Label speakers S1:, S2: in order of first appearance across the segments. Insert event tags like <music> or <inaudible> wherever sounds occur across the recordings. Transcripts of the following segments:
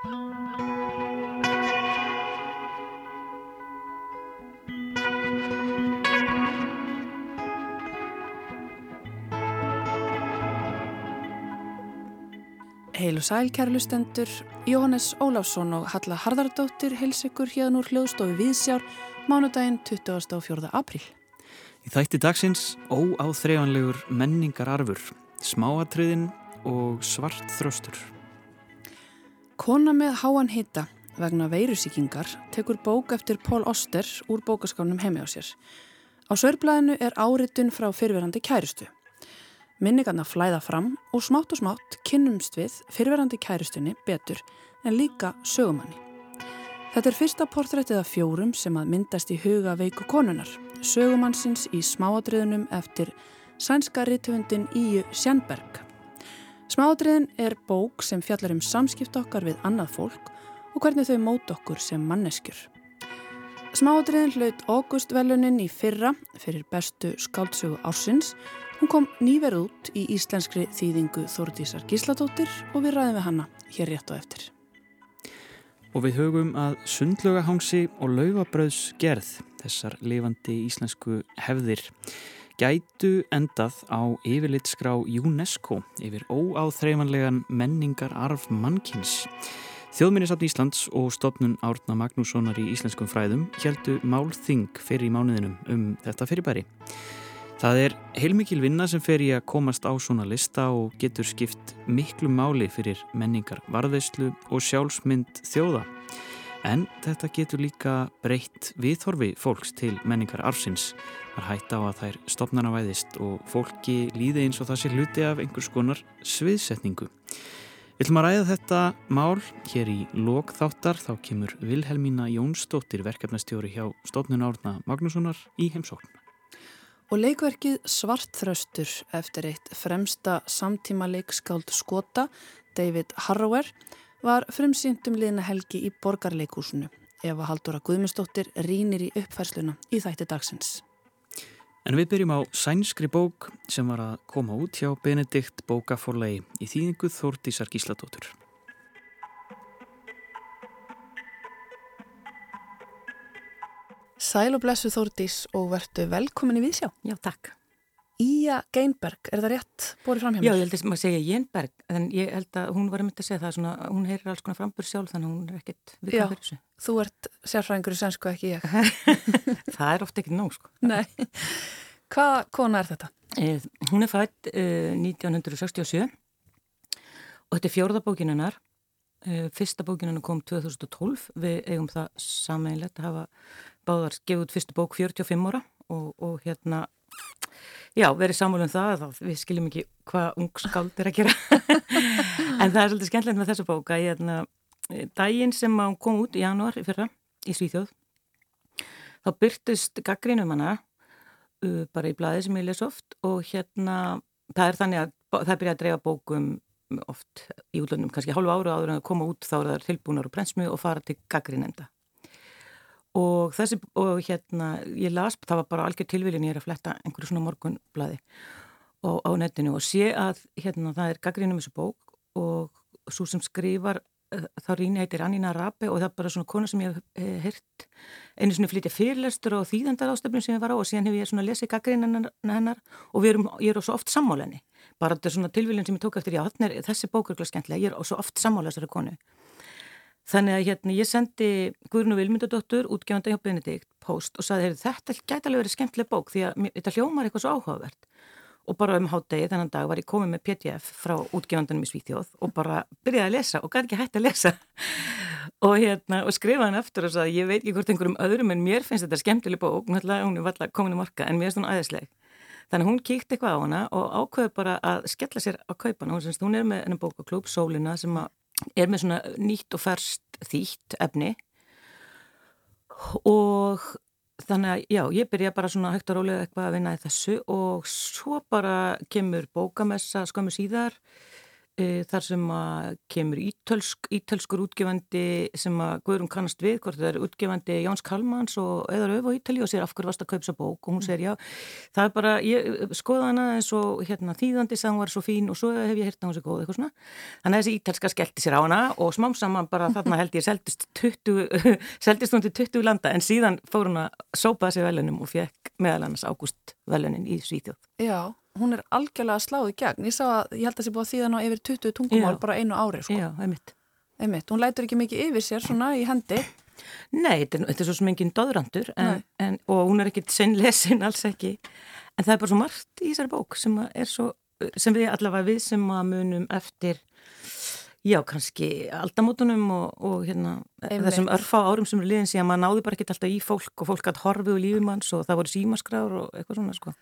S1: Heilu sæl kærlustendur, Jóhannes Óláfsson og Halla Harðardóttir heils ykkur hérna úr hljóðstofi Viðsjár mánudaginn 24. apríl.
S2: Í þætti dagsins óáþreifanlegur menningararfur, smáatriðin og svart þröstur.
S1: Kona með háan hitta vegna veirusíkingar tekur bók eftir Pól Oster úr bókaskánum heimi á sér. Á sörblæðinu er áritun frá fyrverandi kærustu. Minningarna flæða fram og smátt og smátt kynnumst við fyrverandi kæristunni betur en líka sögumanni. Þetta er fyrsta portrættið af fjórum sem að myndast í huga veiku konunar, sögumannsins í smáadriðunum eftir sænska rítvöndin Íu Sjænberg. Smáadriðin er bók sem fjallar um samskipt okkar við annað fólk og hvernig þau mót okkur sem manneskjur. Smáadriðin hlaut Augustvelunin í fyrra fyrir bestu skáldsögu ársins Hún kom nýverð út í íslenskri þýðingu Þórdísar Gísladóttir og við ræðum við hanna hér rétt og eftir.
S2: Og við högum að sundlögahangsi og laufabröðs gerð, þessar lifandi íslensku hefðir, gætu endað á yfirlitskrá UNESCO yfir óáþreifanlegan menningar arf mannkins. Þjóðminnisafn Íslands og stopnun Árna Magnússonar í íslenskum fræðum heldu málþing fyrir í mánuðinum um þetta fyrirbæri. Það er heilmikil vinna sem fer í að komast á svona lista og getur skipt miklu máli fyrir menningar varðveislu og sjálfsmynd þjóða. En þetta getur líka breytt viðhorfi fólks til menningar arfsins. Það er hægt á að þær stopnarna væðist og fólki líði eins og það sé hluti af einhvers konar sviðsetningu. Við ætlum að ræða þetta mál hér í lokþáttar. Þá kemur Vilhelmína Jónsdóttir verkefnastjóri hjá stofnun árna Magnússonar í heimsókn.
S1: Og leikverkið Svartþröstur eftir eitt fremsta samtíma leikskáld Skota, David Harrower, var frumsýndum liðna helgi í borgarleikúsinu. Eva Haldóra Guðmundsdóttir rínir í uppfærsluna í þætti dagsins.
S2: En við byrjum á sænskri bók sem var að koma út hjá Benedikt bókaforlegi í þýðingu Þórtísar Gísladóttur.
S1: Sæl og blessu Þórdís og verðu velkomin í Vísjá.
S3: Já, takk.
S1: Ía Geinberg, er það rétt bórið fram hjá mér?
S3: Já, ég held að maður segja Geinberg, en ég held að hún var að mynda að segja það svona, hún heyrir alls konar frambur sjálf þannig að hún er ekkit
S1: viðkvæm fyrir þessu. Já, þú ert sérfræðingur í sænsku ekki ég. <laughs>
S3: það er ofta ekki nóg, sko.
S1: Nei. Hvað kona er þetta?
S3: Eh, hún er fætt eh, 1967 og þetta er fjórðabókinunnar. Eh, fyrsta bókinunnar kom 2012. Við eigum það sameinlegt að hafa báðar gefið út fyrstu bók 45 ára og, og hérna já, verið samfélum um það að við skiljum ekki hvað ung skáld er að gera. <laughs> En það er svolítið skemmtilegt með þessu bók að hérna, daginn sem hún kom út í janúar í fyrra í Svíþjóð þá byrtist gaggrínum hana uh, bara í blæði sem ég les oft og hérna það er þannig að það byrja að dreifa bókum oft í útlöndum, kannski hálfu ára áður en að koma út þá er það tilbúinar og prensmu og fara til gaggrínenda og þessi, og hérna ég las, það var bara algjör tilvílin ég er að fletta einhverju svona morgunblæði og á netinu og sé að hérna það er gaggrínum þessu bók og svo sem skrifar eh, þá rýni heitir Annína Rabi og það er bara svona kona sem ég hef hirt einu svona flytja fyrirlestur og þýðendar ástöfnum sem ég var á og síðan hef ég svona lesið gaggrínan hennar og erum, ég er svo oft sammálenni bara þetta er svona tilvílin sem ég tók eftir já, er, þessi bók er ekki skemmtilega, ég er svo oft sammála þessari konu Þannig að hérna ég sendi Guðrunu Vilmyndadóttur, útgefanda hjá Benedikt, post og saði þetta gæti alveg verið skemmtileg bók því að þetta hljómar eitthvað svo áhugavert. Og bara um hátegi þennan dag var ég komið með PDF frá útgefandanum í Svíþjóð og bara byrjaði að lesa og gæti ekki hægt að lesa. <laughs> og, hérna, og skrifaði hann eftir og saði ég veit ekki hvort einhverjum öðrum en mér finnst þetta skemmtileg bók, hún er alltaf komin í marka en mér finnst hún aðeinsleg. Þannig hún kíkti eitthvað á hana og ákveði bara að skella sér á kaupana. Hún, hún er með ennum bókaklúp, Sólina, sem er með svona nýtt og færst þýtt efni. Og þannig að já, ég byrja bara svona hægt og rólega eitthvað að vinna í þessu og svo bara kemur bókamessa skömmu síðar þar sem að kemur ítölsk, ítölskur útgefandi sem að Guðrún kannast við, hvort það er útgefandi Jóns Kalmans og eðar öfu á Ítali og sér af hverju varst að kaupsa bók. Og hún segir já, það er bara, ég skoða hana eins og hérna þýðandi hún var svo fín og svo hef ég hirt á hún sér góð eitthvað svona, þannig að þessi ítalska skellti sér á hana og smám saman bara <laughs> þarna held ég seldist 20, <laughs> seldist hún til 20 landa. En síðan fór hún að sópaða sér velunum og fekk meðal annars ágúst velunin í Svíþjóð.
S1: Já, hún er algjörlega sláð í gegn. Ég sá að ég held að það sé búið að þýða ná yfir 20 tungumál Já. bara einu ári. Sko.
S3: Já, einmitt.
S1: Einmitt, hún lætur ekki mikið yfir sér svona í hendi.
S3: Nei, þetta er, svo sem enginn döðrandur en, en, og hún er ekkit sinnlesin <laughs> alls ekki. En það er bara svo margt í þessari bók sem, svo, sem við allavega við sem að munum eftir Já, kannski aldamótunum og, og hérna, þessum örfa árum sem er liðin síðan maður náði bara ekki alltaf í fólk og fólk hatt horfið og lífimanns og það voru símaskráður og eitthvað svona sko.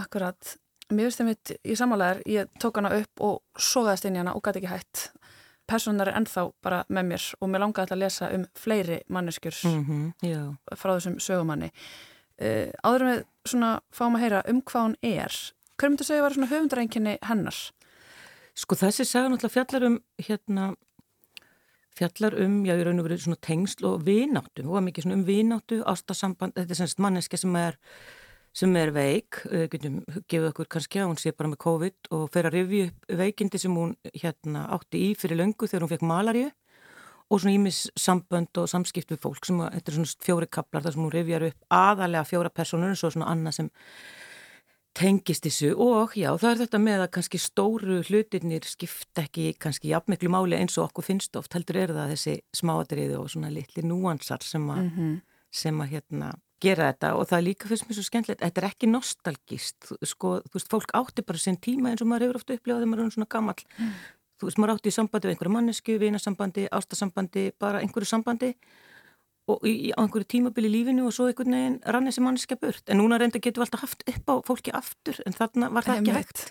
S1: Akkurat, mér finnst það mitt í samálegar, ég tók hana upp og sogaðist inn í hana og gæti ekki hætt. Personar er ennþá bara með mér og mér langaði að lesa um fleiri manneskjur
S3: mm -hmm,
S1: frá þessum sögumanni. Uh, áður með svona fáum að heyra um hvað hún er. Hverjum þú segja vera svona höfundareinkinni hennar?
S3: Sko þessi saga náttúrulega fjallar um hérna, fjallar um, já ég raun og verið svona tengsl og vináttu, hún var mikið svona um vináttu, ástasamband, þetta er semst manneski sem er, sem er veik, getum gefið okkur kannski að hún sé bara með COVID og fer að rifja upp veikindi sem hún hérna átti í fyrir löngu þegar hún fekk malaríu og svona ímis sambönd og samskipt við fólk sem, þetta er svona fjóri kaplar þar sem hún rifjar upp aðalega fjóra personur og svo svona annað sem tengist þessu og já það er þetta með að kannski stóru hlutirnir skipta ekki kannski jafnmiklu máli eins og okkur finnst oft heldur er það þessi smáadriði og svona litli núansar sem að, mm -hmm. sem að hérna gera þetta og það líka fyrst mér svo skemmtilegt þetta er ekki nostalgist sko, þú veist, fólk átti bara sinn tíma eins og maður hefur ofta upplifað þegar maður er svona gammal mm. þú veist, maður átti í sambandi við einhverju mannesku, vinasambandi, ástasambandi bara einhverju sambandi og í, á einhverju tímabili lífinu og svo einhvern veginn rann þessi mannskja burt en núna reynda getur við alltaf haft upp á fólki aftur en þarna var það ekki hægt.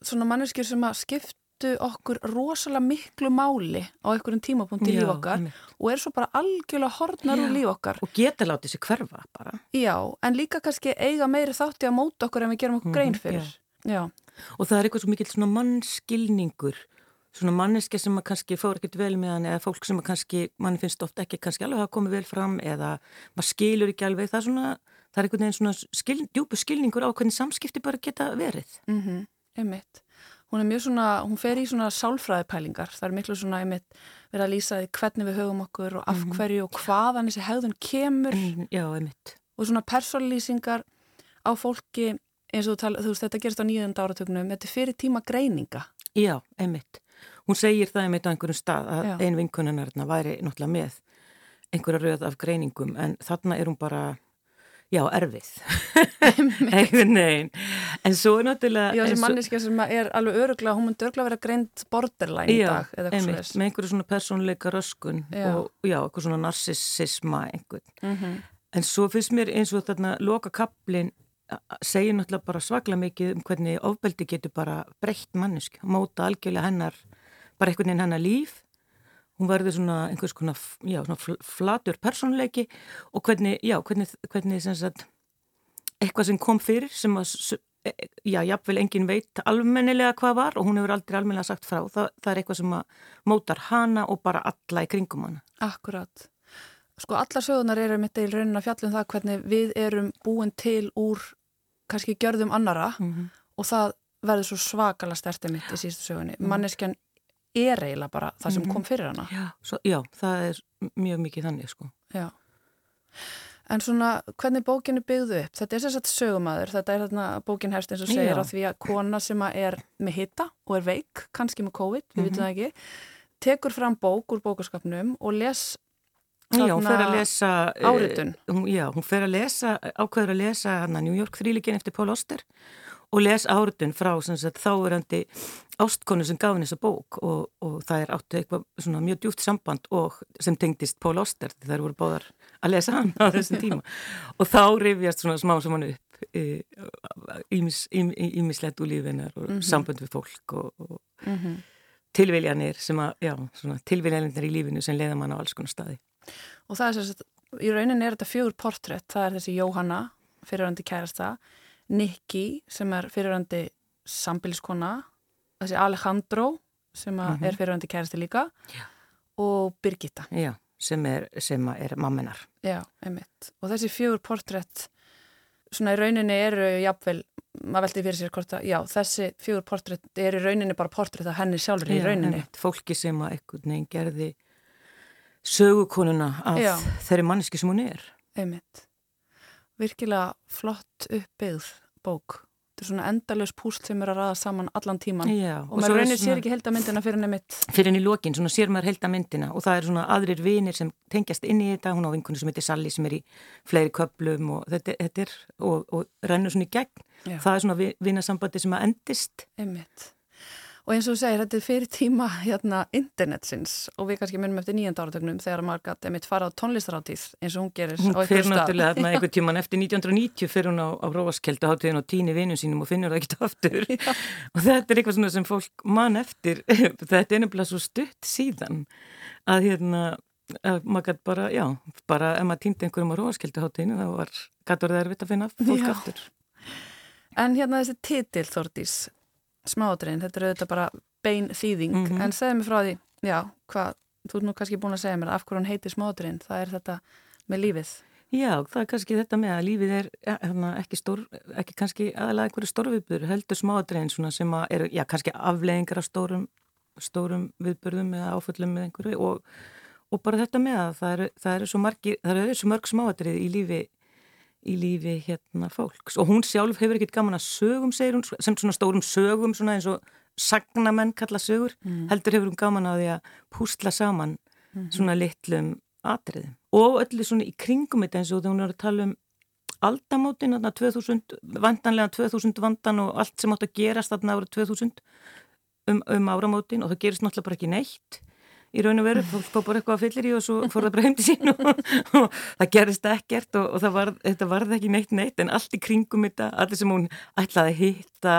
S1: Svona manneskjur sem að skiptu okkur rosalega miklu máli á einhverjum tímapunkti í líf okkar einmitt. og er svo bara algjörlega hornar úr líf okkar
S3: og geta látið sér hverfa bara
S1: Já, en líka kannski eiga meiri þátti að móta okkur en við gerum okkur mm, grein fyrir já.
S3: Já. og það er eitthvað svo mikill svona mannskilningur svona manneski sem að kannski fór ekkert vel með hann eða fólk sem að kannski, mann finnst ofta ekki kannski alveg að koma vel fram eða maður skilur ekki alveg, það er svona það er einhvern veginn svona skil, djúbu skilningur á hvernig samskipti bara geta verið
S1: mm -hmm, einmitt hún er mjög svona, hún fer í svona sálfræðipælingar. Það er miklu svona, einmitt, verið að lýsa hvernig við höfum okkur og af -hmm. hverju og hvaðan þessi hegðun kemur.
S3: -hmm, já, einmitt.
S1: Og svona persónlýsingar á fólki eins og þú, tala, þú veist, þetta gerist á nýjönda áratögnum þetta er fyrir tíma greininga.
S3: Já, einmitt. Hún segir það einmitt á einhverjum stað að Já. ein vinkunarna væri náttúrulega með einhverja röð af greiningum en þarna er hún bara Já, erfið. Nei, en svo er náttúrulega...
S1: Já, þessi manniska sem er alveg öruglega, hún myndi öruglega vera greint borderline í dag.
S3: Já, einmitt, með einhverju svona persónleika röskun já. og já, eitthvað svona narsisisma einhvern. Mm -hmm. En svo finnst mér eins og þarna loka kaplinn segir náttúrulega bara svakla mikið um hvernig ofbeldi getur bara breytt mannisk, móta algjörlega hennar bara einhvern veginn hennar líf hún verður svona einhvers konar já, svona flatur personleiki og hvernig, já, hvernig, hvernig sem sagt, eitthvað sem kom fyrir sem að, e, já, jáfnvel engin veit almennilega hvað var og hún hefur aldrei almennilega sagt frá, það, það er eitthvað sem að mótar hana og bara alla í kringum hana.
S1: Akkurat. Sko allar sögurnar eru mitt eil raunin að fjallum það hvernig við erum búin til úr kannski gjörðum annara mm -hmm. og það verður svo svakala stertið mitt í sístu sögunni. Mm. Manneskjan er eiginlega bara það sem -hmm. kom fyrir hana.
S3: Já, svo, já, það er mjög mikið þannig sko.
S1: Já. En svona, hvernig bókinu byggðu upp? Þetta er sérstaklega sögumæður, þetta er þarna bókin herst eins og segir já. á því að kona sem er með hitta og er veik, kannski með COVID, við mm -hmm. vitum það ekki, tekur fram bók úr bókaskapnum og les
S3: Já, hún fer að lesa
S1: eh, áritun.
S3: Uh, já, hún fer að lesa, ákveður að lesa hana New York þrýlikinn eftir Paul Auster og les áritun frá þáverandi ástkonu sem gaf henni þessa bók og, og það er áttu eitthvað mjög djúft samband og sem tengdist Pól Óster því þær voru báðar að lesa hann á þessum <laughs> tíma og þá rifjast svona smá sem hann upp ímislegt úr lífinar og mm -hmm. samband við fólk og, og mm -hmm. tilviljanir sem að, já, svona tilviljanir í lífinu sem leiða mann á alls konar staði.
S1: Og það er sérst, í rauninni er þetta fjögur portrétt, það er þessi Jóhanna, fyrirhandi kærasta, Nikki sem er fyrirhandi sambiliskona þessi Alejandro sem mm -hmm. er fyrirvændi kærasti líka
S3: Já.
S1: og Birgitta.
S3: Já, sem er, sem er mamminar.
S1: Já, einmitt. Og þessi fjögur portrétt, svona í rauninni eru jafnvel, maður veldi fyrir sér hvort að, já, þessi fjögur portrétt er í rauninni bara portrétt af henni sjálfur í rauninni.
S3: Einmitt. Fólki sem að einhvern veginn gerði sögukonuna af
S1: Já.
S3: þeirri manneski sem hún er.
S1: Einmitt. Virkilega flott uppbyggð bók. Þetta er svona endalaus púsl sem er að ræða saman allan tíman.
S3: Já,
S1: Og maður
S3: er
S1: raunir
S3: svona-
S1: sér ekki heldamyndina fyrir nefnitt.
S3: fyrir henni í lokin, svona sér maður heilda myndina og það er svona aðrir vinir sem tengjast inn í þetta, hún á vinkunni sem heitir Sally sem er í fleiri köplum og þetta, þetta er og, og rennur svona í gegn
S1: Já.
S3: það er svona vi- vinasambandi sem að endist
S1: Einmitt. Og eins og þú segir, þetta er fyrir tíma hérna internetsins. Og við kannski munum eftir nýjönda áratögnum þegar maður gæti einmitt fara á tónlistaráttíð eins og hún gerir
S3: hún
S1: á
S3: fyrir
S1: einhverjum stað.
S3: náttúrulega þarna <laughs> einhver tíman eftir 1990 fyrir hún á, á Róaskeldu hátíðin og týni vinum sínum og finnur það ekkert aftur. Og þetta er eitthvað svona sem fólk mann eftir. <laughs> Þetta er nefnilega svo stutt síðan að hérna að maður gæti bara, já, bara ef maður týndi einhverjum á Róaskeldu hátíðinu þá var gæti orðið erfitt að finna fólk
S1: Já.
S3: aftur.
S1: En hérna þessi titil Þordís, smáadrein, þetta er auðvitað bara bein þýðing,
S3: Mhm.
S1: en segðu mér frá því, já, hvað, þú ert nú kannski búin að segja mér af hverju hann heitir smáadrein, það er þetta með lífið.
S3: Já, það er kannski þetta með að lífið er ja, hérna, ekki, stór, ekki kannski aðalega einhverju stórviðbyrður, heldur smáadrein svona sem að eru, já, kannski afleðingar af stórum, stórum viðbyrðum eða áföllum með einhverju og, og bara þetta með að það eru, það eru svo eru svo mörg smáadrið í lífi í lífi hérna fólks. Og hún sjálf hefur ekkert gaman að sögum, segir hún, sem svona stórum sögum svona eins og sagnamenn kalla sögur, heldur hefur hún gaman að því að púsla saman svona litlum atriðum. Og öllu svona í kringum þetta eins og þegar hún er að tala um aldamótin, þarna 2000, vandanlega 2000 vandan og allt sem átt að gerast þarna ára 2000 um, um áramótin. Og það gerist náttúrulega bara ekki neitt í raun og veru, fólk fór bara eitthvað að fyllir í og svo fór það bara heim til sín og, og það gerist ekkert og, og var, þetta varð ekki neitt neitt en allt í kringum þetta, allir sem hún ætlaði að hitta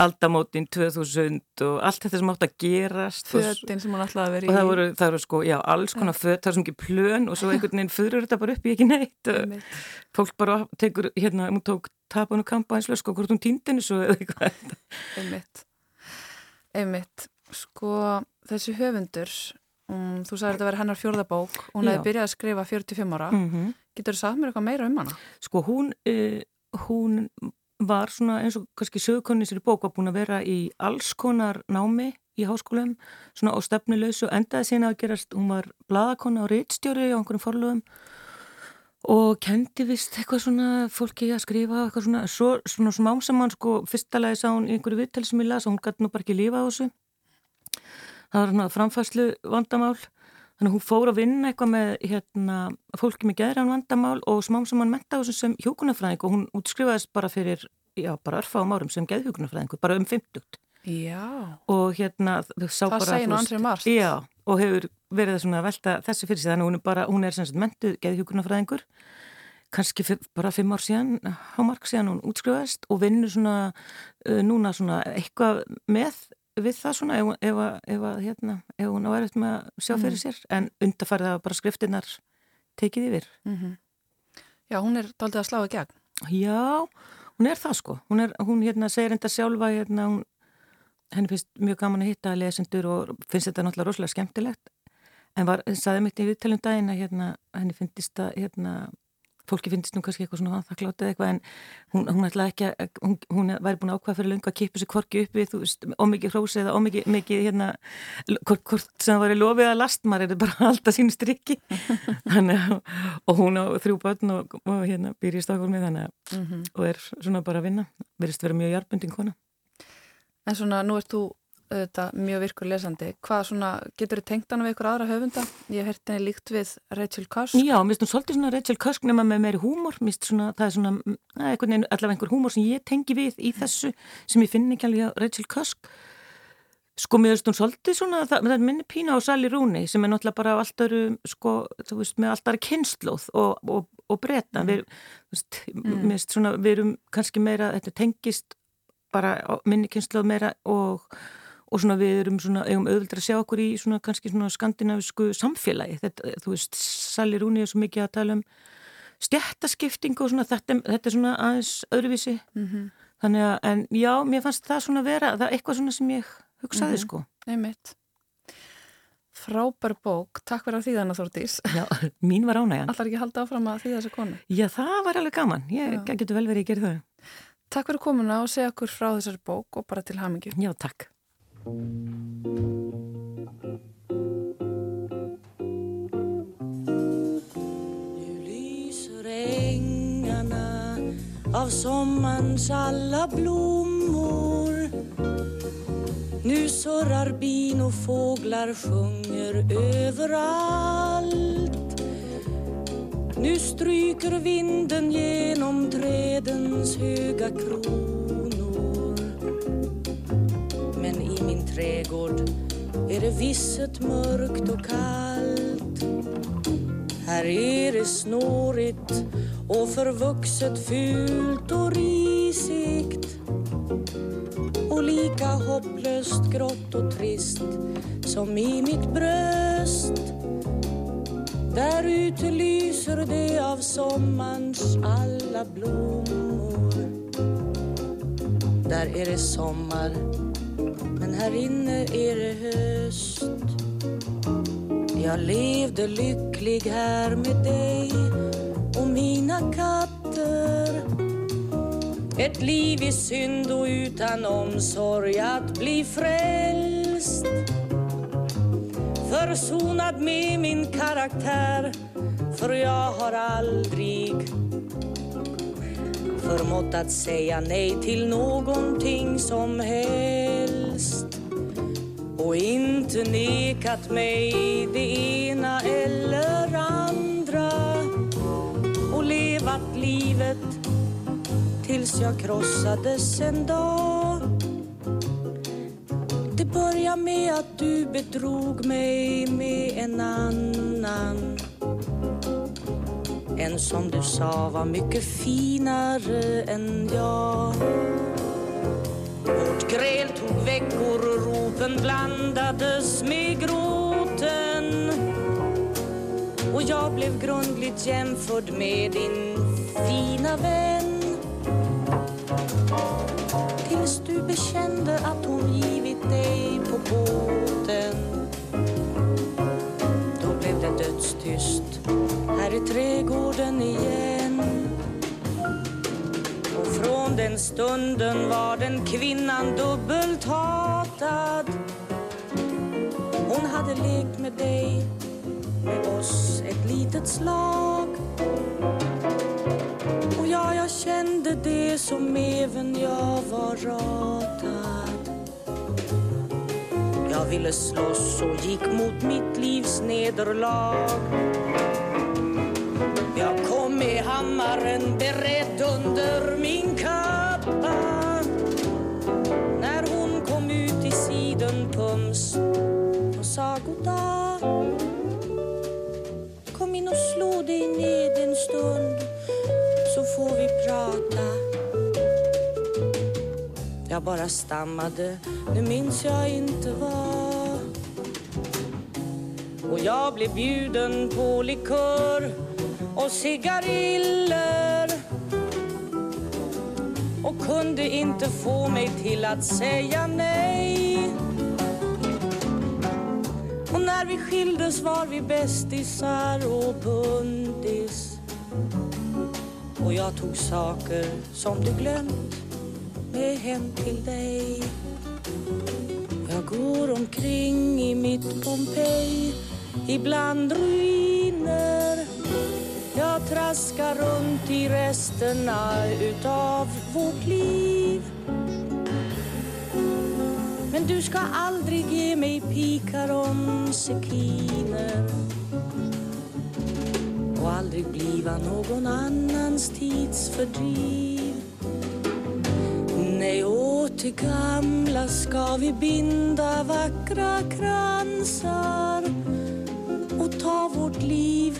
S3: aldamótin 2000 og allt þetta sem átt að gerast og,
S1: Fötin sem hann ætlaði að vera
S3: og
S1: í.
S3: það voru, það voru sko, já, alls konar föt, það er svo mikið plön og svo <laughs> einhvern veginn fyrir þetta bara upp í ekki neitt og fólk bara tekur, hérna, hún tók tapan og kampa eins og hvort hún týndinu svo eða eitthvað.
S1: Einmitt. Einmitt. Sko, þessi höfundur, um, þú sagði að þetta verið hennar fjórðabók, hún hefði byrjað að skrifa 45 ára.
S3: Mm
S1: Getur þú sagt mér eitthvað meira um hana?
S3: Sko hún, uh, hún var svona eins og kannski sögukonni sér í bók var búin að vera í alls konar námi í háskólum, svona á stefnuleysu og endaði síðan að gerast, hún var bladakonna og reitstjóri á einhverjum forlöfum og kendi vist eitthvað svona fólki að skrifa eitthvað svona, svo, svona smám saman sko, fyrsta lagi sá hún einhverju viðtali sem ég las og hún gæti nú bara ekki lífa á þessu það var svona framfæslu vandamál þannig að hún fór að vinna eitthvað með hérna, fólki með geðran vandamál og smám saman menta á þessu sem hjókunarfræðing og hún útskrifaðist bara fyrir já, bara örfáum árum sem geðhjókunarfræðingur bara um 50
S1: Já.
S3: og hérna þau sá
S1: Það
S3: bara
S1: margt.
S3: Já, og hefur verið að velta þessu fyrir sig þannig að hún er bara, hún er sem sagt mentuð geðhjókunarfræðingur kannski bara fimm ár síðan hámark síðan hún útskrifaðist og vinnur svona uh, núna svona eitthvað með við það svona ef, ef, ef, hérna, ef hún á erfitt með að sjá fyrir
S1: Mhm.
S3: sér en undarfærið að bara skriftinnar tekið yfir.
S1: Mm Já, hún er daldið að slá í gegn.
S3: Já, hún er það sko. Hún, er, hún hérna, segir enda sjálfa, hérna, hún, henni finnst mjög gaman að hitta lesendur og finnst þetta náttúrulega rosalega skemmtilegt. En var, saði mitt í viðtælum daginn að hérna, henni finnst hérna, fólki finnst nú kannski eitthvað svona þakklátt eða eitthvað en hún, hún ætlaði ekki að, hún, hún væri búin að ákvaða fyrir löngu að kipa sér kvorki upp við, þú veist, ómikið hrósi eða ómikið, mikið, hérna, hvort, hvort sem það væri lofið að last, maður er bara alltaf sínu strikki. <laughs> þannig að, og hún á þrjú börn og, og hérna, býr í Stokkólmi þannig að
S1: Mm -hmm.
S3: og er svona bara að vinna verðist vera mjög hjarpundin kona
S1: En svona, nú ert þú auðvitað mjög virkur lesandi. Hvað svona, getur þið tengt hana við ykkur aðra höfunda? Ég hert henni líkt við Rachel Cusk.
S3: Já, mér finnst hún svolítið svona Rachel Cusk nema með meiri húmor, mér finnst svona, það er svona mm, einhvern veginn, allavega einhver húmor sem ég tengi við í þessu, sem ég finn ekki alveg á Rachel Cusk sko mér finnst hún svolítið svona, það, er minni pína á Sally Rooney sem er náttúrulega bara á allt öru sko, þú veist, með allt öru kynnslóð og, og, og þú veist, mér finnst svona, við erum kannski meira, þetta tengist bara minni kynnslóð meira og og svona við erum svona, eigum auðvitað að sjá okkur í svona kannski svona skandinavisku samfélagi, þetta, þú veist, Sally Rooney er svo mikið að tala um stjættaskipting og svona þetta, þetta er svona aðeins öðruvísi
S1: Mm -hmm.
S3: Þannig að, en já, mér fannst það svona vera, það er eitthvað svona sem ég hugsaði mm -hmm. sko.
S1: Nei mitt. Frábær bók, takk fyrir að því þannig Þórtís. <laughs>
S3: Já, mín var ánægjan.
S1: Allar ekki halda áfram að því þessu konu.
S3: Já, það var alveg gaman. Ég já. getur vel verið að gera það.
S1: Takk fyrir komuna og segja okkur frá þessari bók og bara til hamingju.
S3: Já, takk.
S4: Nu lyser ängarna av sommarns alla blommor. Nu surrar bin och fåglar sjunger överallt. Nu stryker vinden genom trädens höga krok. Trädgård. Är det visset mörkt och kallt. Här är det snårigt och förvuxet fult och risigt. Och lika hopplöst grått och trist som i mitt bröst. Där ute lyser det av sommarns alla blommor. Där är det sommar, här inne är det höst. Jag levde lycklig här med dig och mina katter. Ett liv i synd och utan omsorg att bli frälst. Försonad med min karaktär för jag har aldrig förmått att säga nej till någonting som helst och inte nekat mig det ena eller andra. Och levat livet tills jag krossades en dag. Det började med att du bedrog mig med en annan. En som du sa var mycket finare än jag. Vårt gräl tog veckor och ropen blandades med gråten. Och jag blev grundligt jämförd med din fina vän. Den kvinnan dubbelt hatad Hon hade lekt med dig med oss ett litet slag. Och ja, jag kände det som även jag var ratad. Jag ville slåss och gick mot mitt livs nederlag. Jag kom med hammaren beredd under min kamp Jag bara stammade, nu minns jag inte vad. Och jag blev bjuden på likör och cigariller. Och kunde inte få mig till att säga nej. Och när vi skildes var vi bästisar och bundis Och jag tog saker som du glömt är hem till dig. Jag går omkring i mitt Pompeji. Ibland ruiner. Jag traskar runt i resterna utav vårt liv. Men du ska aldrig ge mig pikar om sekiner. Och aldrig bliva någon annans tidsfördriv. Nej, åt gamla ska vi binda vackra kransar och ta vårt liv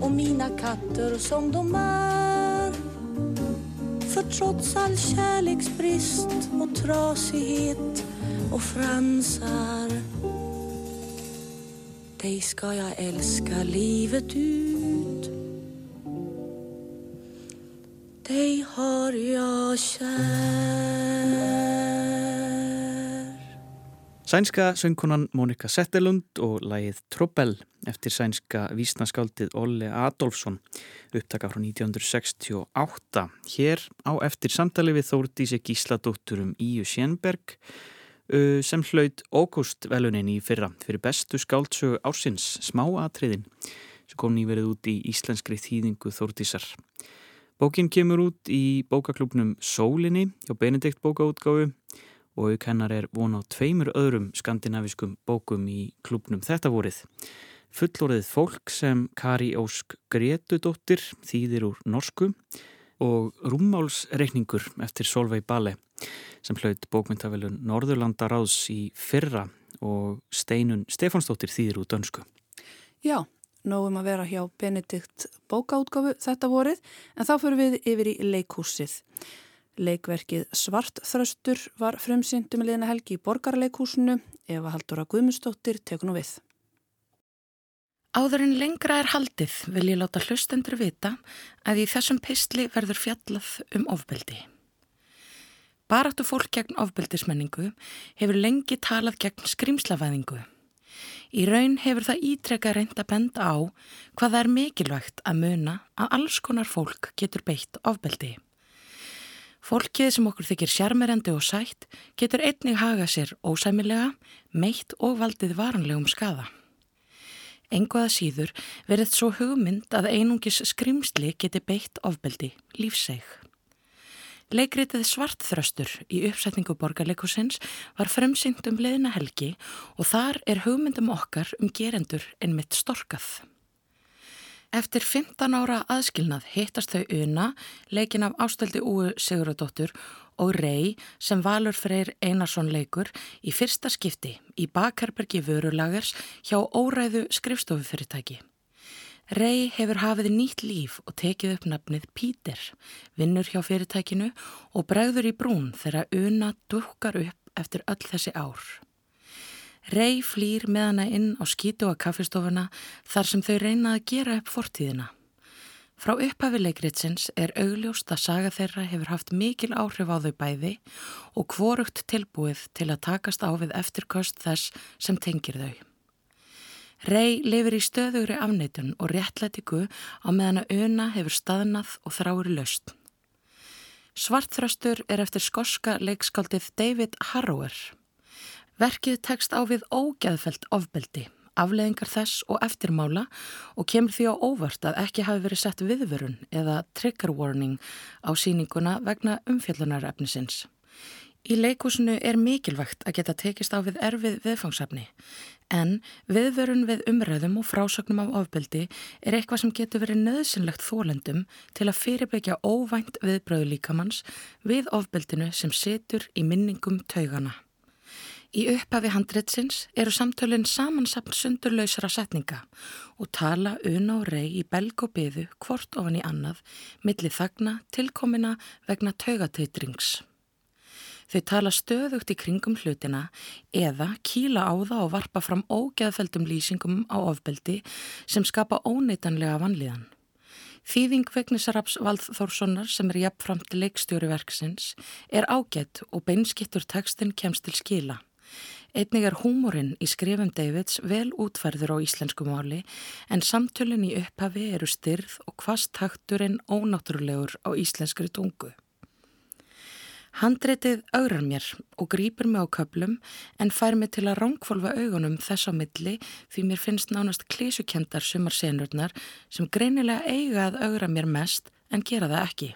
S4: och mina katter som de är. För trots all kärleksbrist och trasighet och fransar dig ska jag älska livet ut. Har jag kär
S2: Sænska söngkonan Monika Settelund og lægið Trobel eftir sænska vísnaskáldið Olle Adolfsson upptaka frá 1968. Hér á eftir samtali við Þórdísi Gísladóttur um Íu Sjenberg sem hlaut Ógúst velunin í fyrra fyrir bestu skáldsögu ársins smáatriðin sem kom nýverið út í íslenskri þýðingu Þórdísar. Bókin kemur út í bókaklubnum Sólinni hjá Benedikt bókaútgáfu og auk hennar er von á tveimur öðrum skandinaviskum bókum í klubnum þetta vorið. Fullorðið fólk sem Kari Ósk Gretudóttir þýðir úr norsku og rúmmálsreikningur eftir Solveig Bale sem hlaut bókmyndavelun Norðurlandaráðs í fyrra og Steinun Stefansdóttir þýðir úr dönsku.
S1: Já, nógum að vera hjá Benedikt bókaútgáfu þetta vorið en þá fyrir við yfir í leikúsið. Leikverkið Svartþröstur var frumsýndum í liðna helgi í Borgarleikúsinu Eva Haldóra Guðmundsdóttir tekun og við.
S5: Áður en lengra er haldið vil ég láta hlustendur vita að í þessum pistli verður fjallað um ofbeldi. Baráttu fólk gegn ofbeldismenningu hefur lengi talað gegn skrimslavæðingu. Í raun hefur það ítrekka reynd að benda á hvað það er mikilvægt að muna að alls konar fólk getur beitt ofbeldi. Fólkið sem okkur þykir sjarmerandi og sætt getur einnig haga sér ósæmilega, meitt og valdið varanlegum skada. Enguða síður verið svo hugmynd að einungis skrimsli geti beitt ofbeldi lífseg. Leikritið Svartþröstur í uppsetningu borgarleikusins var fremsynd um leðina helgi og þar er hugmyndum okkar um gerendur en mitt storkað. Eftir 15 ára aðskilnað hittast þau una, leikin af ástöldi Úu Siguradóttur og Rey sem Valur Freyr Einarsson leikur í fyrsta skipti í bakherbergi vörulagers hjá óræðu skrifstofufyrirtæki. Rey hefur hafið nýtt líf og tekið upp nafnið Pítur, vinnur hjá fyrirtækinu og bregður í brún þegar una dukkar upp eftir öll þessi ár. Rey flýr með hana inn á skítu og kaffestofuna þar sem þau reyna að gera upp fortíðina. Frá upphafileikritsins er augljóst að saga þeirra hefur haft mikil áhrif á þau bæði og kvorugt tilbúið til að takast á við eftirkost þess sem tengir þau. Rey lifir í stöðugri afneitun og réttlætiku á meðan að öna hefur staðnað og þráir löst. Svartþröstur er eftir skoska leikskaldið David Harrower. Verkið tekst á við ógæðfelt ofbeldi, afleðingar þess og eftirmála og kemur því á óvart að ekki hafi verið sett viðvörun eða trigger warning á síninguna vegna umfjöllunarefnisins. Í leikúsinu er mikilvægt að geta tekist á við erfið viðfangsefni en viðvörun við umræðum og frásögnum af ofbeldi er eitthvað sem getur verið nöðsynlegt þólendum til að fyrirbyggja óvænt viðbröðu líkamanns við ofbeldinu sem situr í minningum taugana. Í upphafi handritsins eru samtölinn samansapn sundurlausara setninga og tala una og rey í belg og byðu hvort ofan í annað millir þagna tilkomina vegna taugateitrings. Þau tala stöðugt í kringum hlutina eða kýla á það og varpa fram ógeðfeldum lýsingum á ofbeldi sem skapa óneitanlega vanlíðan. Þýðing Vegnisaraps Valdþórssonar sem er jafnframt leikstjóri verksins er ágætt og beinskittur tekstin kemst til skila. Einnig er húmorinn í skrifum Davids vel útferður á íslensku máli en samtölinn í upphafi eru styrð og hvast takturinn ónáttúrulegur á íslenskri tungu. Handreitið augrar mér og grýpur mig á köplum en fær mig til að ránkvolva augunum þess á milli því mér finnst nánast klísukendar sumar senurnar sem greinilega eiga að augra mér mest en gera það ekki.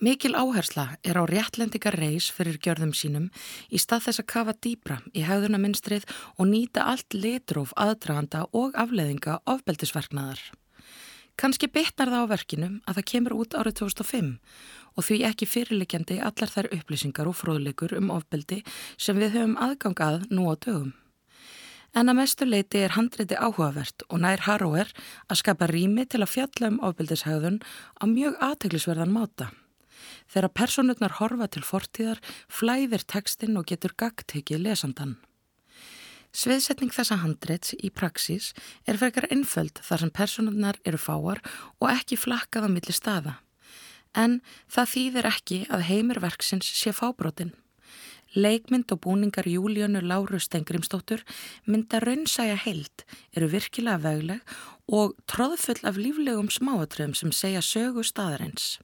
S5: Mikil áhersla er á réttlendingar reys fyrir gjörðum sínum í stað þess að kafa dýbra í haugðunaminstrið og nýta allt litróf aðdraganda og afleðinga ofbeldisverknaðar. Kanski bitnar það á verkinu að það kemur út árið 2005 og því ekki fyrirlikjandi allar þær upplýsingar og fróðleikur um ofbeldi sem við höfum aðgangað nú á dögum. En að mestu leiti er handreiti áhugavert og nær Harrower að skapa rými til að fjalla um ofbeldishauðun á mjög aðteglisverðan máta. Þegar personurnar horfa til fortíðar flæðir tekstinn og getur gagtekið lesandan. Sviðsetning þessa handreits í praxís er frekar einföld þar sem personurnar eru fáar og ekki flakkað á milli staða. En það þýðir ekki að heimirverksins sé fábrotin. Leikmynd og búningar Júlíunu Láru Stengrimstóttur mynda raunsæja heilt, eru virkilega vegleg og tróðfull af líflegum smáatröðum sem segja sögu staðarins.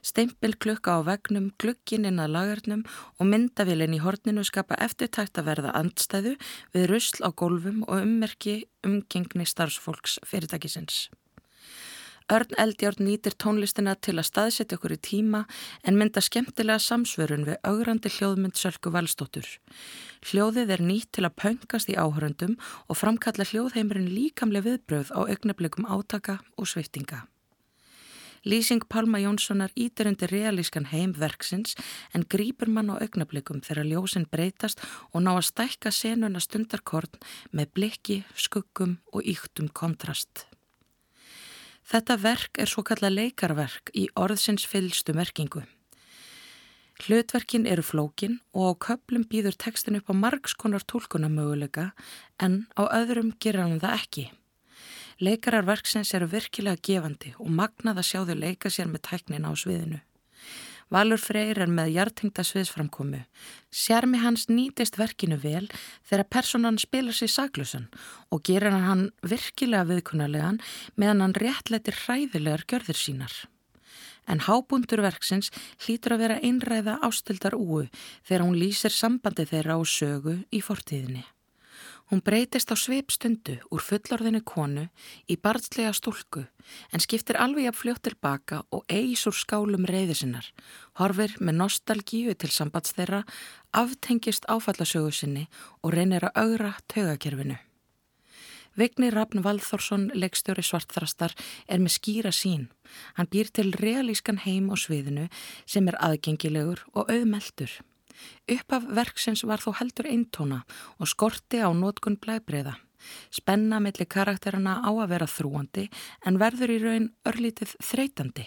S5: Steimpil klukka á vegnum, glukkin inn að lagarnum og myndavilin í horninu skapa eftirtækt að verða andstæðu við rusl á gólfum og ummerki umgengni starfsfólks fyrirtækisins. Örn Eldjárn nýtir tónlistina til að staðsetja okkur í tíma en mynda skemmtilega samsvörun við augrandi hljóðmynd Sölku Valstóttur. Hljóðið er nýtt til að pöngast í áhöröndum og framkalla hljóðheimurinn líkamlega viðbröð á augnablikum átaka og sviftinga. Lýsing Palma Jónssonar ítir undir realískan heim verksins en grýpur mann á augnablikum þegar ljósinn breytast og ná að stækka senuna stundarkorn með blikki, skuggum og yktum kontrast. Þetta verk er svo kalla leikarverk í orðsins fylstu merkingu. Hlutverkin eru flókin og á köplum býður tekstin upp á margskonar tólkunamöguleika en á öðrum ger hann það ekki. Leikarar verksins eru virkilega gefandi og magnað að sjá þau leika sér með tæknina á sviðinu. Valur Freyr er með hjartingta sviðsframkomu. Sjarmi hans nýtist verkinu vel þegar personan spila sér saklusan og gerir hann virkilega viðkunarlegan meðan hann réttletir hræðilegar gjörðir sínar. En hábundur verksins hlýtur að vera einræða ástildar úu þegar hún lýsir sambandi þeirra á sögu í fortíðinni. Hún breytist á sveipstundu úr fullorðinu konu í barnslega stúlku en skiptir alveg að fljótt tilbaka og eis úr skálum reyði sinnar, horfir með nostalgíu til sambands þeirra, aftengist áfallasögu sinni og reynir að augra tögakerfinu. Vigni Rafn Valþórsson, leikstjóri svartþrastar, er með skýra sín. Hann býr til realískan heim á sviðinu sem er aðgengilegur og auðmeldur. Uppaf verksins var þó heldur eintóna og skorti á nótkun blæbreiða. Spenna melli karakterana á að vera þrúandi en verður í raun örlítið þreytandi.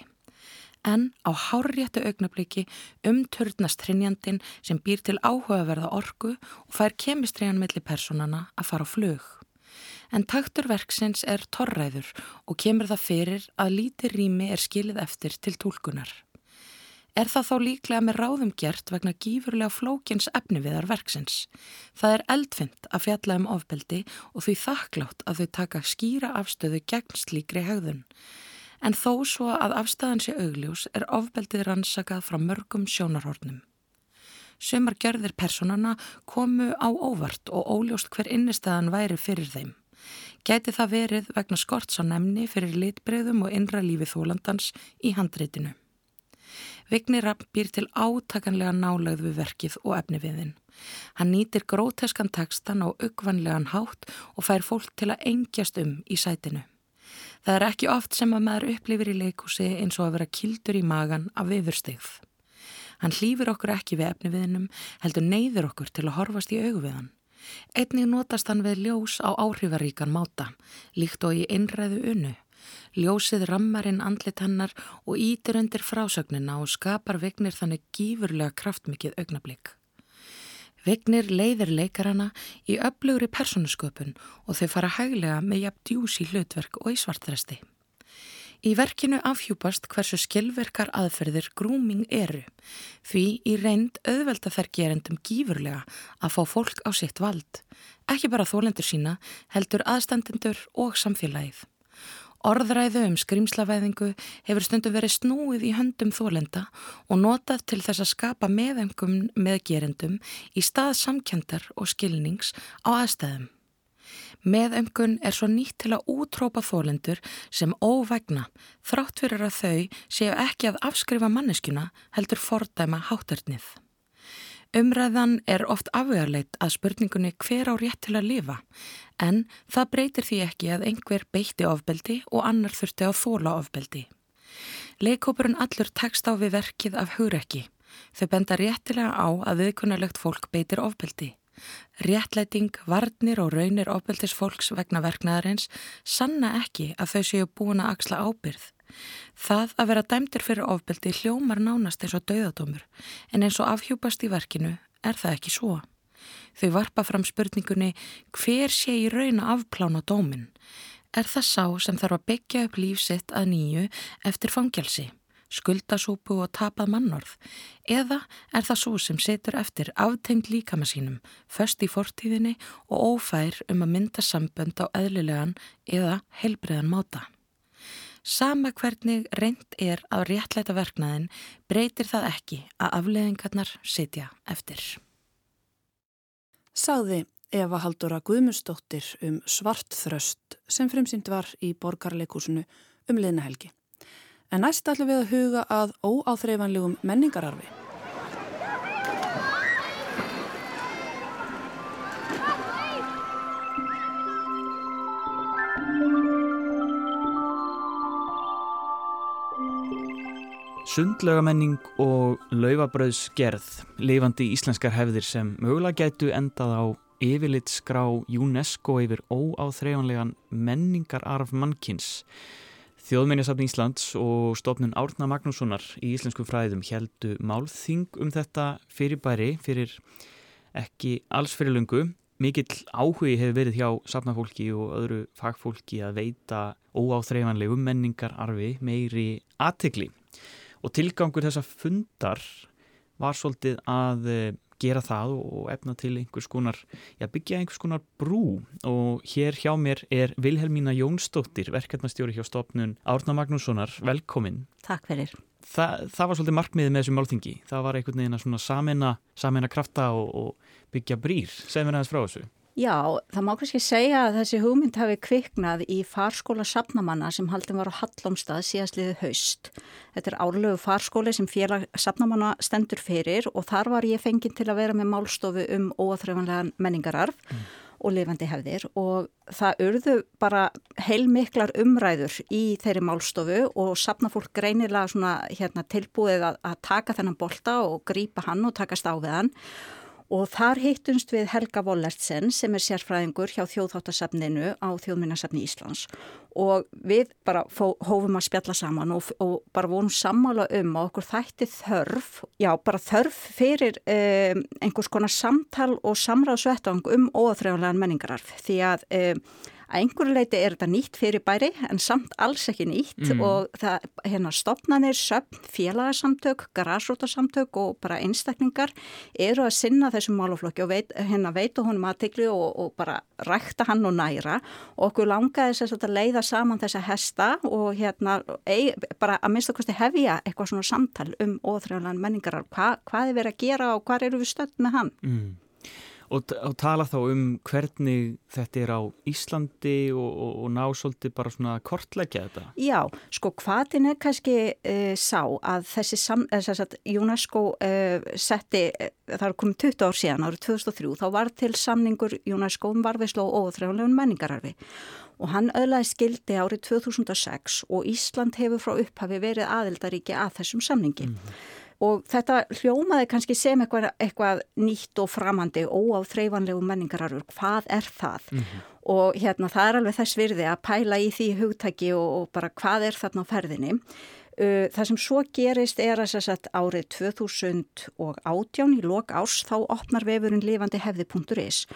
S5: En á hárréttu augnabliki umturnast hrinjandin sem býr til áhugaverða orgu og fær kemistriðan melli personana að fara á flug. En taktur verksins er torræður og kemur það fyrir að líti rými er skilið eftir til tólkunar. Er það þá líklega með ráðum gert vegna gífurlega flókins efniviðar verksins. Það er eldfind að fjalla um ofbeldi og því þakklátt að þau taka skýra afstöðu gegn slíkri hegðun. En þó svo að afstæðan sé augljós er ofbeldið rannsakað frá mörgum sjónarhornum. Sumar gjörðir personana komu á óvart og óljóst hver innistæðan væri fyrir þeim. Gæti það verið vegna skorts á nefni fyrir litbreyðum og innra lífi þólandans í handreitinu. Vignir býr til átakanlega nálagð við verkið og efni viðinn. Hann nýtir gróteskan tekstan og uggvanlegan hátt og fær fólk til að engjast um í sætinu. Það er ekki oft sem að maður upplifir í leikúsi eins og að vera kildur í magan af viðurstegð. Hann hlýfur okkur ekki við efni viðinum, heldur neyður okkur til að horfast í augu við hann. Einnig notast hann við ljós á áhrifaríkan máta, líkt og í einræðu unnu. Ljósið rammarinn andlit hennar og ítir undir frásögnina og skapar Vignir þannig gífurlega kraftmikið augnablík. Vignir leiðir leikarana í öflugri persónusköpun og þau fara hæglega með jafn djús í hlutverk og í svartresti. Í verkinu afhjúpast hversu skilverkar aðferðir grúming eru því í reynd auðvelda þær gerendum gífurlega að fá fólk á sitt vald, ekki bara þólendur sína heldur aðstandendur og samfélagið. Orðræðu um skrimslavæðingu hefur stundu verið snúið í höndum þólenda og notað til þess að skapa meðengum með gerendum í stað samkjöndar og skilnings á aðstæðum. Meðöngun er svo nýtt til að útrópa þólendur sem óvægna þrátt fyrir að þau séu ekki að afskrifa manneskuna heldur fordæma háttarnið. Umræðan er oft afvegarleit að spurningunni hver á rétt til að lifa en það breytir því ekki að einhver beitti ofbeldi og annar þurfti að þóla ofbeldi. Leikópurinn allur tekst á við verkið af hugrekki. Þau benda réttilega á að viðkunnarlegt fólk beitir ofbeldi. Réttlæting, varnir og raunir ofbeldis fólks vegna verknaðarins sanna ekki að þau séu búin að axla ábyrð. Það að vera dæmtir fyrir ofbeldi hljómar nánast eins og dauðadómur en eins og afhjúpast í verkinu er það ekki svo. Þau varpa fram spurningunni hver sé í raun að afplána dómin? Er það sá sem þarf að byggja upp lífsitt að nýju eftir fangelsi? skuldasúpu og tapað mannorð eða er það svo sem setur eftir aftengt líkama sínum, först í fortíðinni og ófær um að mynda sambönd á eðlilegan eða heilbreiðan máta. Sama hvernig reynd er á réttleita verknaðin breytir það ekki að afleðingarnar sitja eftir.
S1: Sagði Eva Haldóra Guðmustóttir um svartþröst sem fremsynd var í borgarleikúsinu um liðnahelgi. En næst ætlum við að huga að óáþreifanlegum menningararfi.
S2: Sundlögamenning og laufabröðsgerð, lifandi íslenskar hefðir sem mögulega gætu endað á yfirlit skrá UNESCO yfir óáþreifanlegan menningararf mannkins Þjóðmennjasafn Íslands og stofnun Árna Magnússonar í Íslensku fræðum heldu málþing um þetta fyrirbæri fyrir ekki alls fyrir lungu. Mikill áhugi hefur verið hjá safnafólki og öðru fagfólki að veita óáþreifanlegu menningararfi meiri aðtegli. Og tilgangur þessa fundar var svolítið að gera það og efna til einhvers konar, já byggja einhvers konar brú og hér hjá mér er Vilhelmína Jónsdóttir, verkefnastjóri hjá stopnun Árna Magnússonar, velkomin.
S6: Takk fyrir.
S2: Þa, það var svolítið markmiðið með þessu málþingi, það var einhvern veginn að samena, samena krafta og, og byggja brýr, segð mér aðeins frá þessu.
S6: Já, það má kannski segja að þessi hugmynd hafi kviknað í farskóla sapnamanna sem haldin var á Hallomstað síðastliðið haust. Þetta er árlegu farskóli sem félag sapnamanna stendur fyrir og þar var ég fenginn til að vera með málstofu um óaþröfanlegan menningararf mm. og lifandi hefðir og það urðu bara heilmiklar umræður í þeirri málstofu og sapnafólk greinilega hérna, tilbúið að, að taka þennan bolta og grípa hann og takast á við hann Og þar hittumst við Helga Vollertsen sem er sérfræðingur hjá þjóðháttasafninu á þjóðminnarsafni Íslands. Og við bara hófum að spjalla saman og, og bara vonum sammála um að okkur þætti þörf, já bara þörf fyrir um, einhvers konar samtal og samráðsvettvang um óaþrjáðanlegan menningararf. Því að um, Að einhverju leiti er þetta nýtt fyrir bæri en samt alls ekki nýtt mm. og það hérna stopnanir, söpn, félagsamtök, garasrótasamtök og bara einstaklingar eru að sinna þessum máluflokki og veit, hérna veitu honum aðtikli og, og bara rækta hann og næra og okkur langaði þess að leiða saman þessa hesta og hérna ei, bara að minnst okkursti hefja eitthvað svona samtal um óþrjálan menningar, Hva, hvað er verið að gera og hvað eru við stöld með hann?
S2: Mm. Og, og tala þá um hvernig þetta er á Íslandi og, og, og ná svolítið bara svona að kortleggja þetta.
S6: Já, sko hvaðin er kannski uh, sá að þessi sam, uh, sagt, UNESCO uh, setti, það er komið 20 ár síðan árið 2003, þá var til samningur UNESCO um varfiðsló og óþrjálegun menningararfi og hann öðlaði skildi árið 2006 og Ísland hefur frá upphafi verið aðildaríki að þessum samningi. Mm. Og þetta hljómaði kannski sem eitthvað, eitthvað nýtt og framandi óáð þreyfanlegu menningararur. Hvað er það? Mm -hmm. Og hérna það er alveg þess virði að pæla í því hugtæki og, og bara hvað er þarna á ferðinni. Uh, það sem svo gerist er að að árið 2018 í lok árs þá opnar vefurinn lifandi hefði.is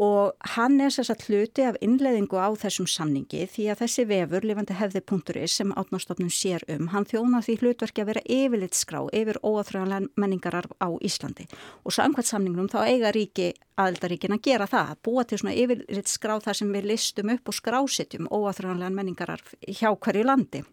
S6: og hann er þess að hluti af innleðingu á þessum samningi því að þessi vefur lifandi hefði.is sem átnástofnum sér um, hann þjóna því hlutverki að vera yfirleitt skrá yfir óaþröðanlega menningarar á Íslandi og samkvæmt samningnum þá eiga ríki aðeldaríkin að gera það, að búa til svona yfirleitt skrá þar sem við listum upp og skrásittjum óaþröðanlega menningarar hjá hverju landi.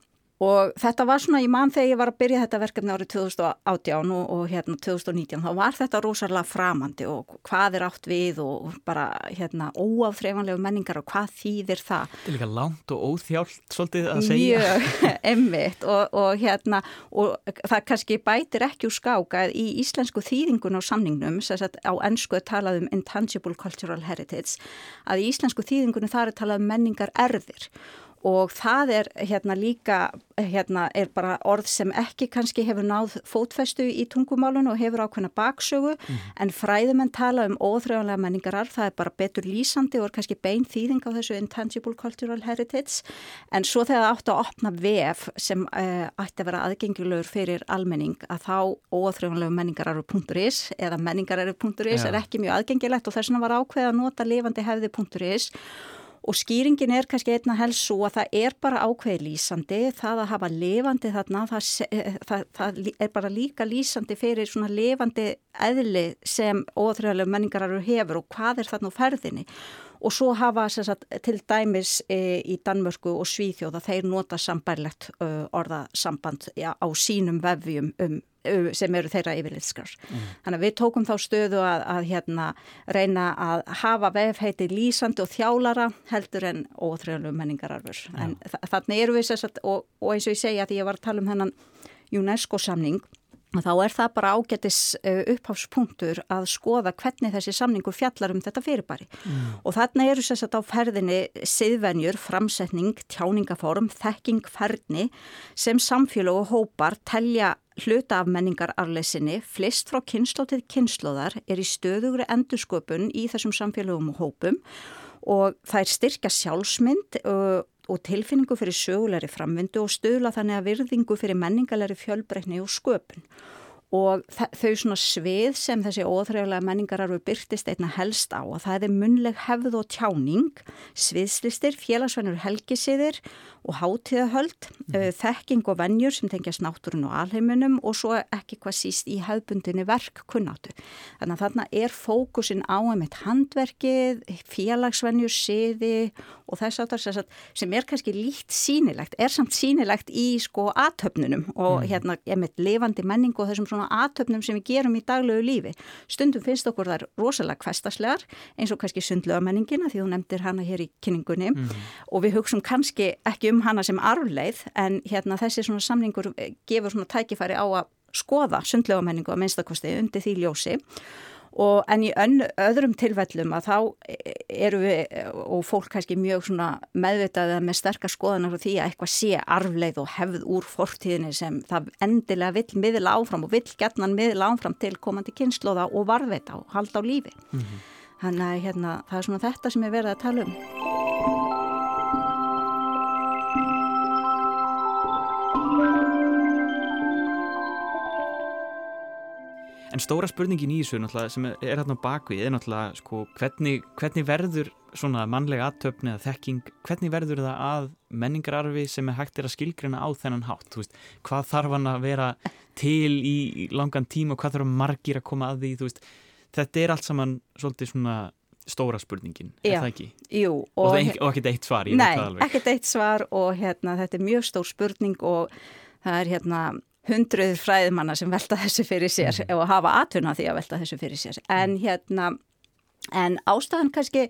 S6: Og þetta var svona, ég mann þegar ég var að byrja þetta verkefni árið 2018 og, og hérna 2019, þá var þetta rosalega framandi og hvað er átt við og bara hérna óáþreifanlegu menningar og hvað þýðir það.
S2: Þetta er líka langt og óþjált svolítið að segja.
S6: Mjög, <laughs> emmitt og, og hérna og það kannski bætir ekki úr skáka í íslensku þýðingun á samningnum, þess að á ennsku er talað um intangible cultural heritage, að í íslensku þýðingunum þar er talað um menningar erðir og það er hérna líka hérna er bara orð sem ekki kannski hefur náð fótfestu í tungumálun og hefur ákveðna baksögu mm. en fræðumenn tala um óþrjáðanlega menningarar, það er bara betur lýsandi og er kannski bein þýðing á þessu intangible cultural heritage en svo þegar það átti að opna vef sem uh, ætti að vera aðgengilegur fyrir almenning að þá óþrjáðanlega menningarar.is eða menningarar.is ja. er ekki mjög aðgengilegt og þess vegna var ákveð að nota lifandi hefði.is Og skýringin er kannski einna helst svo að það er bara ákveði lýsandi, það að hafa levandi þarna, það, það, það er bara líka lýsandi fyrir svona levandi eðli sem óþrjálega menningararur hefur og hvað er þarna á ferðinni. Og svo hafa sagt, til dæmis e, í Danmörku og Svíþjóða þeir nota sambærlegt orðasamband ja, á sínum vefjum um sem eru þeirra yfirlitskar. Mm. Þannig að við tókum þá stöðu að, að hérna, reyna að hafa vefheiti lýsandi og þjálara heldur en óþrjóðlu menningararfur. Ja. En þannig eru við sérstaklega, og, og eins og ég segja að ég var að tala um hennan UNESCO samning þá er það bara ágætis uppháfspunktur að skoða hvernig þessi samningur fjallar um þetta fyrirbæri mm. og þarna eru sérstaklega á ferðinni siðvenjur, framsetning, tjáningaform, þekkingferðni sem samfélag og hópar telja hluta af menningararleysinni flest frá kynnslóð til kynnslóðar er í stöðugri endursköpun í þessum samfélagum og hópum og það er styrka sjálfsmynd og tilfinningu fyrir sögulegri framvindu og stöðla þannig að virðingu fyrir menningalegri fjölbreytni og sköpun og þau svona svið sem þessi óþrægulega menningararfu byrtist einna helst á og það er munleg hefð og tjáning, sviðslistir, félagsvennur helgisiðir og hátíðahöld, mm. þekking og vennjur sem tengjast náttúrun og alheimunum og svo ekki hvað síst í hefbundinni verk kunnáttu. Þannig að þarna er fókusin á einmitt handverkið, félagsvennjur, siði og þess aftar sem er kannski líkt sínilegt, er samt sínilegt í sko aðtöfnunum og mm. hérna einmitt levandi menning og þessum svona svona aðtöfnum sem við gerum í daglegu lífi. Stundum finnst okkur þar rosalega kvestaslegar eins og kannski sundlögamenningina því þú nefndir hana hér í kynningunni mm. og við hugsun kannski ekki um hana sem arfleið en hérna þessi svona samningur gefur svona tækifæri á að skoða sundlögamenningu að minnstakosti undir því ljósi Og en í ön, öðrum tilfellum að þá eru við og fólk kannski mjög meðvitaðið með sterkar skoðanar og því að eitthvað sé arfleið og hefð úr fortíðinni sem það endilega vill miðla áfram og vill gerðnan miðla áfram til komandi kynnslóða og varveita og halda á lífi. Mm -hmm. Þannig að hérna, það er svona þetta sem er verið að tala um.
S2: En stóra spurningin í þessu sem er hérna bakvið er náttúrulega sko, hvernig, hvernig verður svona mannlega aðtöfni eða þekking, hvernig verður það að menningararfi sem er hægt er að skilgrina á þennan hátt? Veist, hvað þarf hann að vera til í langan tíma og hvað þarf margir að koma að því? Veist, þetta er allt saman svolítið svona stóra spurningin, er Já, það ekki?
S6: Jú.
S2: Og, og, og ekkert eitt svar?
S6: Nei, ekkert eitt svar og hérna, þetta er mjög stór spurning og það er hérna hundruð fræðimanna sem velta þessu fyrir sér mm. og hafa atvinna því að velta þessu fyrir sér. En hérna en ástæðan kannski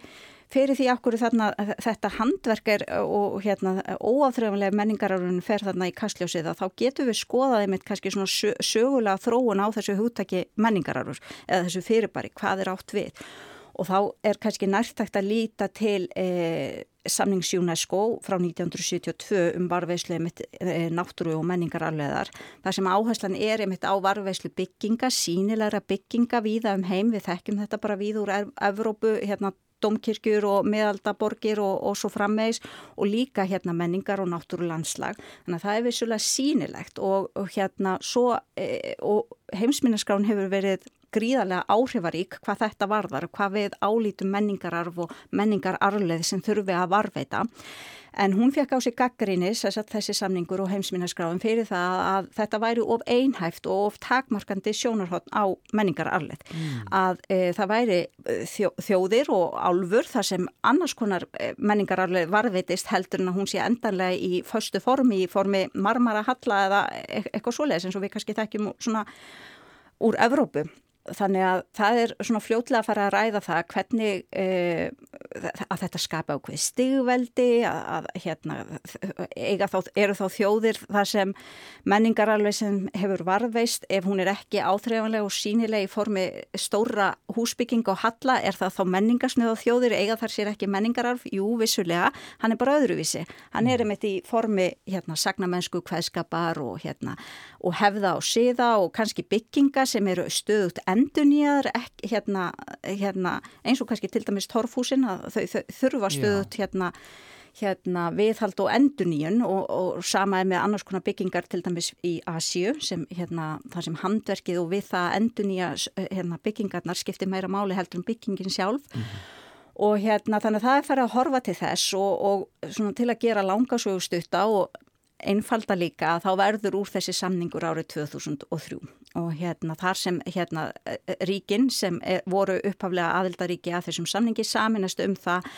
S6: fyrir því okkur þarna þetta handverk er og hérna óáþröfulega menningararunum fer þarna í kastljósið að þá getur við skoðaði mitt kannski svona sögulega þróun á þessu húttaki menningararur eða þessu fyrirbæri, hvað er átt við. Og þá er kannski nærtækt að líta til e, samnings UNESCO frá 1972 um varveislu e, náttúru og menningararleðar. Það sem áherslan er einmitt á varveislu bygginga, sínilegra bygginga víða um heim, við þekkjum þetta bara víð úr Evrópu, hérna domkirkjur og meðaldaborgir og, og svo frammeðis og líka hérna menningar og náttúrulandslag. Þannig að það er vissulega sínilegt og, og hérna svo e, og heimsminnaskráin hefur verið gríðarlega áhrifarík hvað þetta varðar, hvað við álítum menningararf og menningararleð sem þurfi að varveita. En hún fekk á sig gaggrínis þessi samningur og heimsminnaskráðum fyrir það að þetta væri of einhæft og of takmarkandi sjónarhótt á menningararleð. Mm. Að e, það væri e, þjó, þjóðir og álfur þar sem annars konar e, menningararleð varveitist heldur en að hún sé endanlega í förstu formi, í formi marmara, halla eða e eitthvað svoleiðis eins og við kannski þekkjum svona úr Evrópu. Þannig að það er svona fljótlega að fara að ræða það hvernig e, að þetta skapa ákveð stigveldi, að, að hérna, þá, eru þá þjóðir þar sem menningaralveg sem hefur varðveist, ef hún er ekki áþreifanlega og sínilega í formi stóra húsbygging og halla, er það þá menningarsnöð á þjóðir, eiga þar sér ekki menningaralv? Jú, vissulega, hann er bara öðruvísi. Hann er einmitt í formi hérna, sagnamennsku, hvaðskapar og, hérna, og hefða og siða og kannski bygginga sem eru stöðut endur nýjar hérna, hérna, eins og kannski til dæmis torfhúsin þau, þau þurfa stöðut hérna, hérna viðhald og endur nýjun og, og sama er með annars konar byggingar til dæmis í Asju sem hérna það sem handverkið og við það endur nýja hérna, byggingarnar skiptir meira máli heldur um byggingin sjálf. Mm -hmm. og hérna þannig að það er farið að horfa til þess og, og svona til að gera langasögustutta og einfalda líka að þá verður úr þessi samningur árið 2003 og hérna þar sem hérna ríkin sem er, voru upphaflega aðildaríki að þessum samningi saminast um það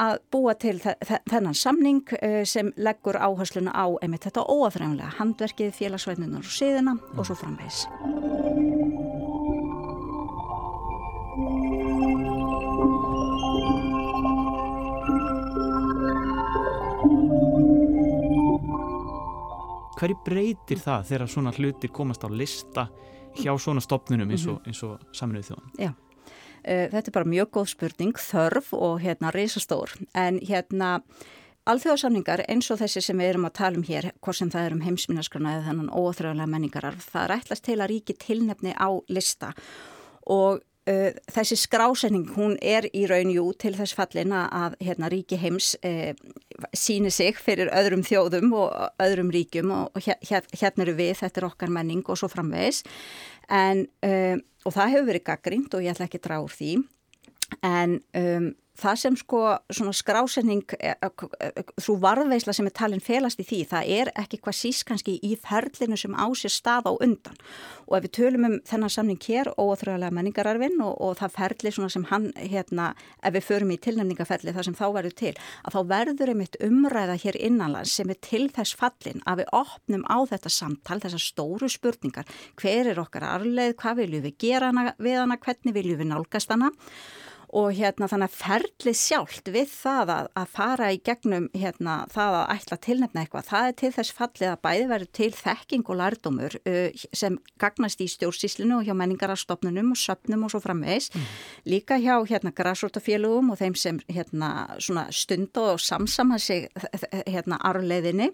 S6: að búa til þennan samning eh, sem leggur áhersluna á einmitt þetta óafræðanlega handverkið, félagsvætnunar og síðuna og svo framvegs.
S2: Hverju breytir það þegar svona hluti komast á lista hjá svona stopnunum eins og, mhm. og saminuð þjóðan?
S6: Já. Uh, þetta er bara mjög góð spurning, þörf og hérna reysastór. En hérna alþjóðarsamningar eins og þessi sem við erum að tala um hér, hvort sem það er um heimsminnarskrona eða þennan óþröðulega menningararf, það ætlast til að ríki tilnefni á lista og þessi skrásenning hún er í raunjú til þess fallin að hérna, ríki heims uh, síni sig fyrir öðrum þjóðum og öðrum ríkjum og hér, hérna eru við, þetta er okkar menning og svo framvegis. En, uh, og það hefur verið gaggrínt og ég ætla ekki að draga úr því. En um, það sem sko svona skrásenning þú eh, varðveisla sem er talin felast í því, það er ekki hvað síst kannski í ferlinu sem á sér stað á undan. Og ef við tölum um þennan samning hér óþröðulega menningararfin og, og það ferli svona sem hann hérna, ef við förum í tilnæmningaferli það sem þá verður til, að þá verður einmitt umræða hér innanlands sem er til þess fallin að við opnum á þetta samtal, þessar stóru spurningar. Hver er okkar arleið, hvað viljum við gera hana, við hana, hvernig viljum við nálgast hana og hérna þannig að ferli sjálft við það að, að fara í gegnum hérna það að ætla tilnefna eitthvað það er til þess fallið að bæði verður til þekking og lærdómur uh, sem gagnast í stjórnsíslinu og hjá menningararstofnunum og söpnum og svo framvegs mm. líka hjá hérna græsrótafélugum og þeim sem hérna svona stund og samsama sig hérna arleiðinni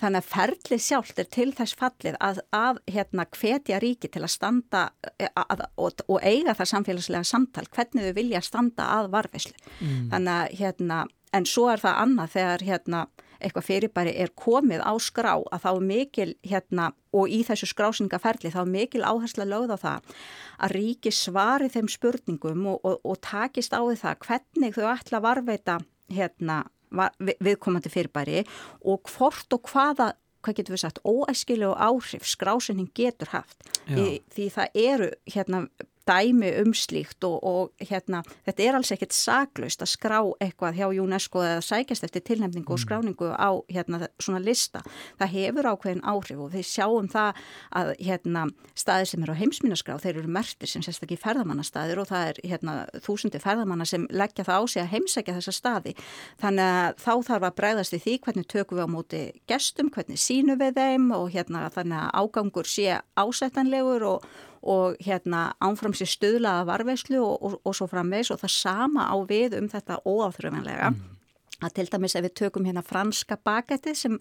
S6: þannig að ferli sjálft er til þess fallið að, að hérna hvetja ríki til að standa að, að, og, og eiga það samfélagslega samtal hvernig við vilja standa að varfislu. Mm. Þannig að hérna, en svo er það annað þegar hérna eitthvað fyrirbæri er komið á skrá að þá er mikil hérna og í þessu skrásingaferli þá er mikil áhersla lögð á það að ríki svari þeim spurningum og, og, og takist á því það hvernig þau ætla að varveita hérna viðkomandi fyrirbæri og hvort og hvaða hvað getur við sagt, óæskilu og áhrif skrásinning getur haft. Því, því það eru hérna dæmi umslíkt og, og hérna, þetta er alls ekkert saklaust að skrá eitthvað hjá UNESCO eða sækjast eftir tilnefningu mm. og skráningu á hérna, svona lista. Það hefur ákveðin áhrif og við sjáum það að hérna, staðir sem eru á heimsminaskrá, þeir eru mertir sem sérstaklega í ferðamannastaðir og það er hérna, þúsundi ferðamanna sem leggja það á sig að heimsækja þessa staði. Þannig að þá þarf að bregðast við því hvernig tökum við á móti gestum, hvernig sínu við þeim og hérna, þannig að ágangur sé ásættanlegur og og hérna ánfram sér stuðlaða varveislu og, og, og svo framvegs og það sama á við um þetta óáþröfanlega. Mm að til dæmis ef við tökum hérna franska bakettið sem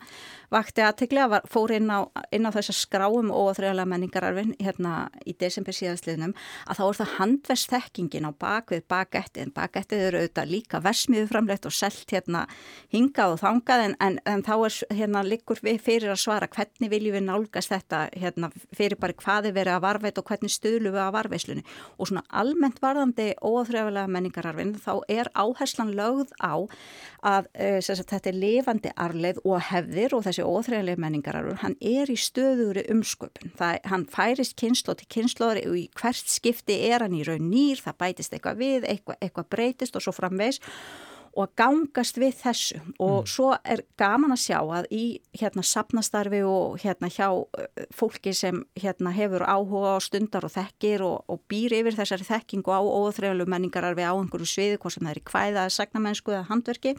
S6: vakti aðteglega fór inn á, inn á þessa skráum og þrjöðlega menningararfin hérna í desember síðastliðnum að þá er það handverðsþekkingin á bakvið bakettið en bakettið eru auðvitað líka versmiðu framleitt og selt hérna hingað og þangað en, en, en þá er hérna líkur við fyrir að svara hvernig viljum við nálgast þetta hérna fyrir bara hvað er verið að varveit og hvernig stöðlu við að varveislunni og svona almennt varðandi óþrjöðlega menningararfin þá er áherslan lögð á að uh, sagt, þetta er lifandi arleið og hefðir og þessi óþræðileg menningararur, hann er í stöðugri umsköpun. Það, hann færist kynslo til kynsloður og í hvert skipti er hann í raun nýr, það bætist eitthvað við, eitthvað, eitthvað breytist og svo framvegs og að gangast við þessu og mm. svo er gaman að sjá að í hérna sapnastarfi og hérna hjá uh, fólki sem hérna hefur áhuga á stundar og þekkir og, og býr yfir þessari þekkingu á óþrejulegu menningararfi á einhverju sviði, hvort sem það er í kvæða, sagnamennsku eða handverki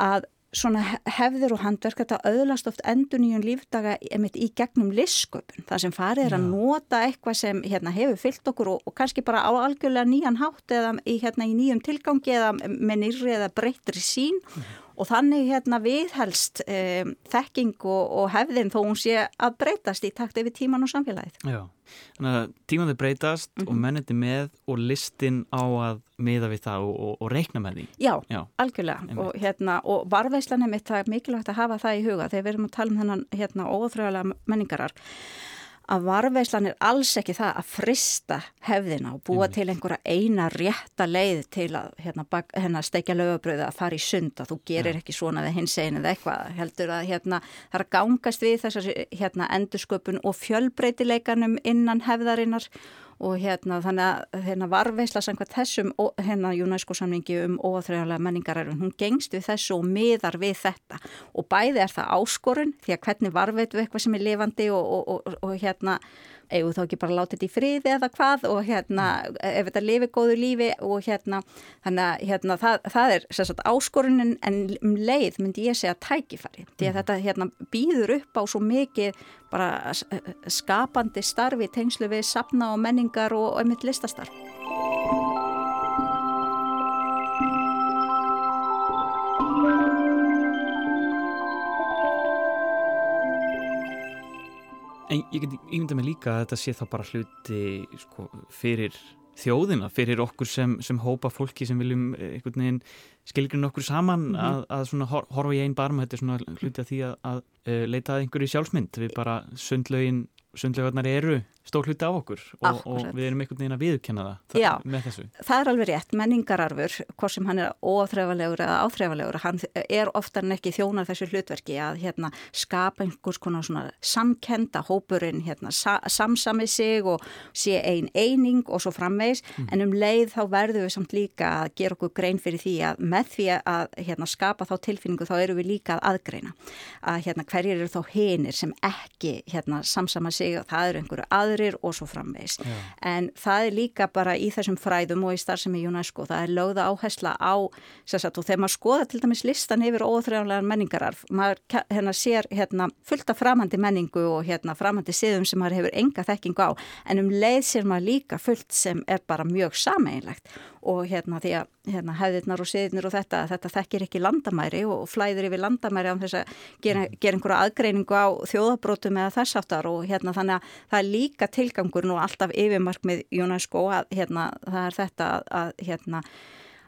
S6: að svona hefðir og handverk þetta auðlast oft endur nýjum lífdaga í gegnum listsköpun. Það sem farið er að nota eitthvað sem hérna, hefur fyllt okkur og, og kannski bara á algjörlega nýjan hátt eða í, hérna, í nýjum tilgangi eða með nýri eða breytri sín mm og þannig hérna viðhelst um, þekking og, og hefðin þó hún sé að breytast í takt yfir tíman og samfélagið.
S2: Já, þannig að tíman þau breytast mm -hmm. og mhm. menniti með og listin á að miða við það og, og, og reikna með því.
S6: Já, Já. algjörlega og, hérna, og varveislanum er mikilvægt að hafa það í huga þegar við erum að tala um þennan hérna, óþröðalega menningarar að varveislan er alls ekki það að frista hefðina og búa til einhverja eina rétta leið til að hérna, hérna stekja lögabröðu að fara í sunda, þú gerir ja. ekki svona við hins einu eða eitthvað, heldur að hérna, það er að gangast við þessar hérna, endursköpun og fjölbreytileikanum innan hefðarinnar og hérna þannig að hérna varveisla samkvæmt þessum hérna UNESCO samningi um óáþrjálega menningararun, hún gengst við þessu og miðar við þetta. Og bæði er það áskorun því að hvernig varveitu eitthvað sem er lifandi og, og, og, og hérna eigum þá ekki bara láta þetta í friði eða hvað og hérna ef þetta lifi góðu lífi og hérna þannig að hérna það, það er sagt, áskorunin en um leið myndi ég segja tækifæri því að mm. þetta hérna býður upp á svo mikið bara skapandi starfi tengslu við sapna og menningar og, og einmitt listastarf.
S2: En ég get ímynda mig líka að þetta sé þá bara hluti sko, fyrir þjóðina, fyrir okkur sem, sem hópa fólki sem viljum eh, einhvern veginn skilgrinn okkur saman mm -hmm. að, að horfa í einn barm, þetta er svona hluti af því að, að uh, leita að einhverju sjálfsmynd við bara sundlaugin, sundlaugarnar eru stór hluti á okkur og, og við erum einhvern veginn að viðkjanna það
S6: Já,
S2: með þessu.
S6: Það er alveg rétt, menningararfur, hvort sem hann er óþrefalegur eða áþrefalegur, hann er oftar en ekki þjónar þessu hlutverki að hérna, skapa einhvers konar svona samkenda hópurinn, hérna, sa samsami sig og sé ein eining og svo framvegs, mm. en um leið þá verðum við samt líka að gera okkur grein fyrir því að með því að hérna, skapa þá tilfinningu þá eru við líka að aðgreina að hérna, hverjir eru þá hinir sem ekki hérna, samsama sig og það eru einhverju aðri aðrir og svo framvegs. En það er líka bara í þessum fræðum og í starfsemi UNESCO, það er lögða áhersla á, sagt, og þegar maður skoða til dæmis listan yfir óþrjálegan menningararf, maður hérna, sér hérna, fullt af framhandi menningu og hérna, framhandi siðum sem maður hefur enga þekking á, en um leið sér maður líka fullt sem er bara mjög sameinlegt og hérna því að hérna, hefðirnar og siðirnir og þetta, þetta þekkir ekki landamæri og flæðir yfir landamæri á þess að gera, gera einhverja aðgreiningu á þjóðabrótum eða þess aftar og hérna þannig að það er líka tilgangur nú alltaf yfirmarkmið UNESCO að hérna það er þetta að hérna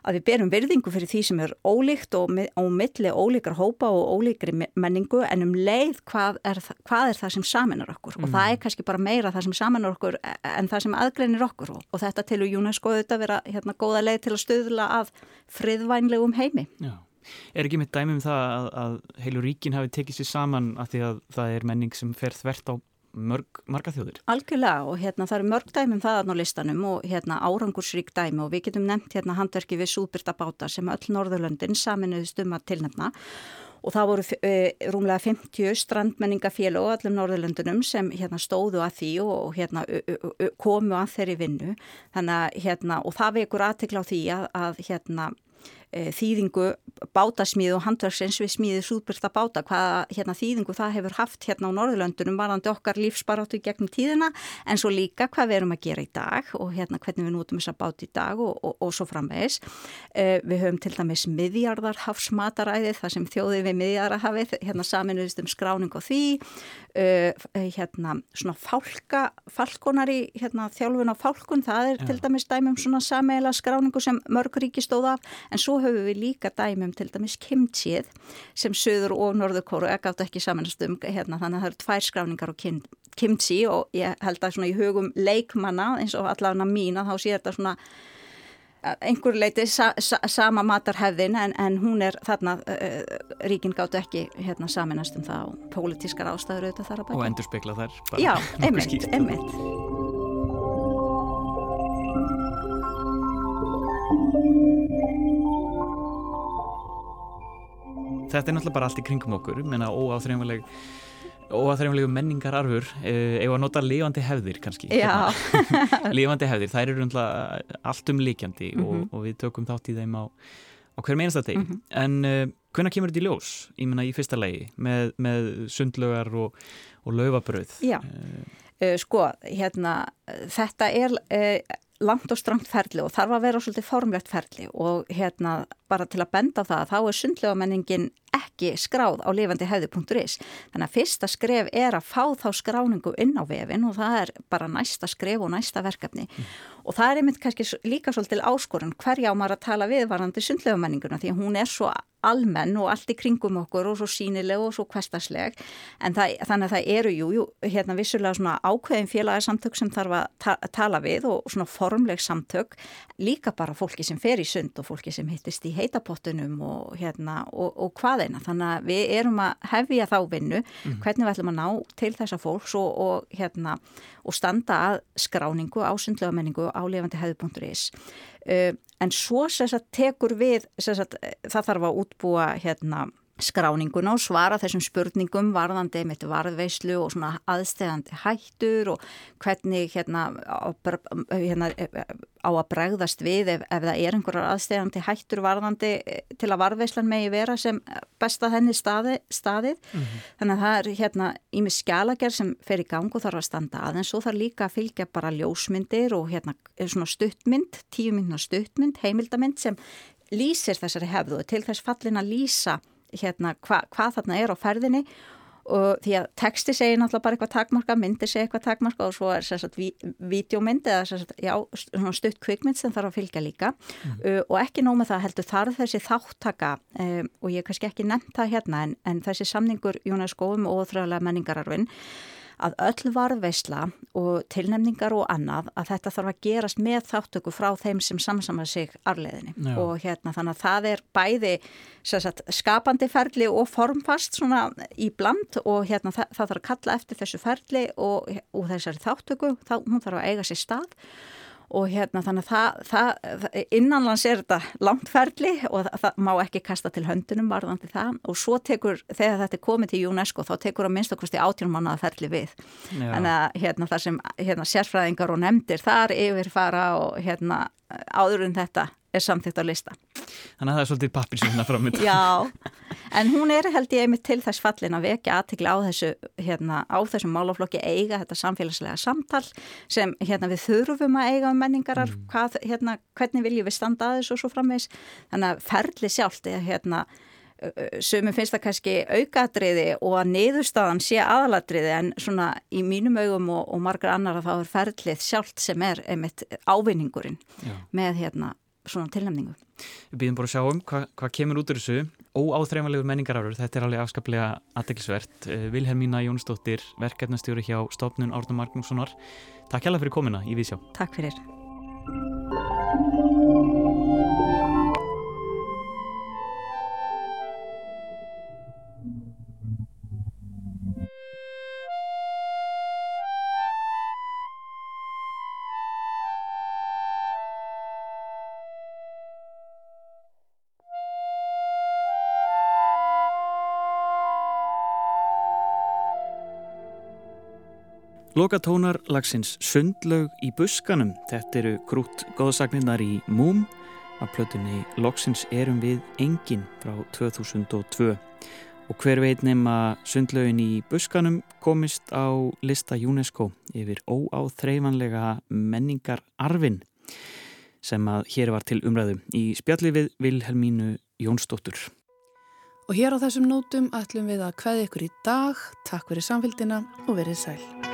S6: að við berum virðingu fyrir því sem er ólíkt og á milli ólíkar hópa og ólíkri menningu en um leið hvað er, hvað er það sem saminar okkur mm. og það er kannski bara meira það sem saminar okkur en það sem aðgreinir okkur og, og þetta til UNESCO þetta vera hérna góða leið til að stöðla að friðvænlegum heimi.
S2: Já. Er ekki með dæmum það að, að heilu ríkin hafi tekið sér saman að því að það er menning sem fer þvert á mörg, marga þjóðir.
S6: Algjörlega og hérna það eru mörg dæmum þaðan á listanum og hérna árangursrík dæmi og við getum nefnt hérna handverki við súbyrta báta sem öll Norðurlöndin saminuðist um að tilnefna og það voru e, rúmlega 50 strandmenningafél og allum Norðurlöndunum sem hérna stóðu að því og hérna komu að þeirri vinnu þannig að hérna og það vekur aðtekla á því að, að hérna þýðingu bátasmíðu og handverksins við smíðið súðbyrsta báta, hvaða hérna, þýðingu það hefur haft hérna á Norðurlöndunum varandi okkar lífsbaráttu gegnum tíðina en svo líka hvað við erum að gera í dag og hérna hvernig við nútum þessa bát í dag og, og, og svo framvegis. Uh, við höfum til dæmis miðjarðarhafsmataræðið þar sem þjóðið við miðjarðarhafið hérna saminuðist um skráning og því uh, hérna svona fálka, fálkonar í hérna þjálfun á fálkun, það er ja. til dæmis dæmum svona sameila skráningu sem mörg ríki stóð af en svo höfum við líka dæmum til dæmis kimchið sem söður og norðurkóru ekki átt ekki samanast um hérna, þannig að það eru tvær skráningar á kim, kimchi og ég held að svona í hugum leikmanna eins og allavega mín að þá sé þetta svona einhver leiti sa, sa, sama matarhefðin en, en hún er þarna uh, ríkin gáttu ekki hérna saminast um það og pólitískar ástæður auðvitað þar að bæta.
S2: Og endur spekla þær.
S6: Já, einmitt, einmitt.
S2: Þetta er náttúrulega bara allt í kringum okkur menna óáþreyfumleg óaþreyfumlegu menningararfur eða að nota lifandi hefðir kannski <laughs> <laughs> lifandi hefðir, þær eru allt um líkjandi mm -hmm. og, og við tökum þátt í þeim á, á hver meinasta deg mm -hmm. en uh, hvenna kemur þetta í ljós? Ég menna í fyrsta legi með, með sundlögar og, og laufabröð
S6: Já, uh, sko hérna þetta er uh, langt og strangt ferli og þarf að vera svolítið formlegt ferli og hérna bara til að benda á það þá er sundlegamenningin ekki skráð á lifandihefði.is þannig að fyrsta skref er að fá þá skráningu inn á vefin og það er bara næsta skref og næsta verkefni mm. og það er einmitt kannski líka svolítið áskorun hverja á maður að tala við varandi sundlegamenninguna því að hún er svo almenn og allt í kringum okkur og svo sínileg og svo kvestasleg en það, þannig að það eru jú, jú hérna vissulega svona ákveðin félagarsamtök sem þarf að ta tala við og svona formleg samtök. Líka bara fólki sem fer í sund og fólki sem hittist í heitapottunum og hérna og, og hvaðeina þannig að við erum að hefja þá vinnu. Mm. hvernig við ætlum að ná til þessa fólks og, og hérna og standa að skráningu á sundlega menningu á lifandi hefðu.is en svo sagt, tekur við sagt, það þarf að útbúa hérna skráninguna og svara þessum spurningum varðandi með varðveislu og svona aðstegandi hættur og hvernig hérna á, hérna á að bregðast við ef, ef það er einhverjar aðstegandi hættur varðandi eh, til að varðveislan megi vera sem besta þenni staði, staðið. Mm -hmm. Þannig að það er hérna ími skjalager sem fer í gang og þarf að standa að en svo þarf líka að fylgja bara ljósmyndir og hérna svona stuttmynd, tíu myndna stuttmynd, heimildamind sem lýsir þessari hefðu og til þess fallin að lýsa hérna, hva, hvað þarna er á ferðinni og því að texti segir náttúrulega bara eitthvað takmarka, myndi segir eitthvað takmarka og svo er sérstaklega videómynd eða sérstaklega stutt kvikmynd sem þarf að fylgja líka mm. uh, og ekki nóg með það heldur þarf þessi þáttaka um, og ég kannski ekki nefnt það hérna en, en þessi samningur Jónas Góðum og óþröðlega menningararfinn að öll varðveisla og tilnefningar og annað að þetta þarf að gerast með þáttöku frá þeim sem samsamar sig arleðinni Já. og hérna þannig að það er bæði sagt, skapandi ferli og formfast svona í bland og hérna það, það þarf að kalla eftir þessu ferli og, og þessari þáttöku, þá, hún þarf að eiga sér stað og hérna þannig að það, það, innanlands er þetta langt ferli og það, það má ekki kasta til höndunum varðandi það og svo tekur, þegar þetta er komið til UNESCO þá tekur að minnst okkurst í átjónum mannaða ferli við. Já. En að hérna þar sem hérna sérfræðingar og nefndir þar yfirfara og hérna áður en þetta er samþýtt á lista.
S2: Þannig að það er svolítið pappirsvinna framönd.
S6: Já, en hún er held ég einmitt til þess fallin að vekja aðtikla á þessu, hérna, á þessum málaflokki eiga þetta samfélagslega samtal sem hérna við þurfum að eiga um menningarar, mm. hvað, hérna, hvernig viljum við standa að þessu og svo framvegs. Þannig að ferli sjálft er hérna Sumi finnst það kannski aukatriði og að niðurstaðan sé aðalatriði en svona í mínum augum og, og margar annar að það er ferlið sjálft sem er einmitt ávinningurinn Já. með hérna svona tilnæmningu.
S2: Við býðum bara að sjá um hvað hva kemur út úr þessu óáþreifanlegu menningarárur, þetta er alveg afskaplega aðdeklisvert. Eh, Vilhelmína Jónsdóttir, verkefnastjóri hjá Stofnun Árnum Magnússonar. Takk hjálpa fyrir komina í Vísjá.
S6: Takk fyrir.
S2: Lokatónar lagsins Sundlaug í buskanum. Þetta eru grút góðsagninnar í Múm af plötunni Loksins erum við engin frá 2002. Og hver veit nema Sundlaugin í buskanum komist á lista UNESCO yfir óáþreifanlega menningar arfin sem að hér var til umræðu í spjalli við Vilhelmínu Jónsdóttur.
S1: Og hér á þessum nótum ætlum við að hvaði ykkur í dag. Takk fyrir samfélgina og verið sæl.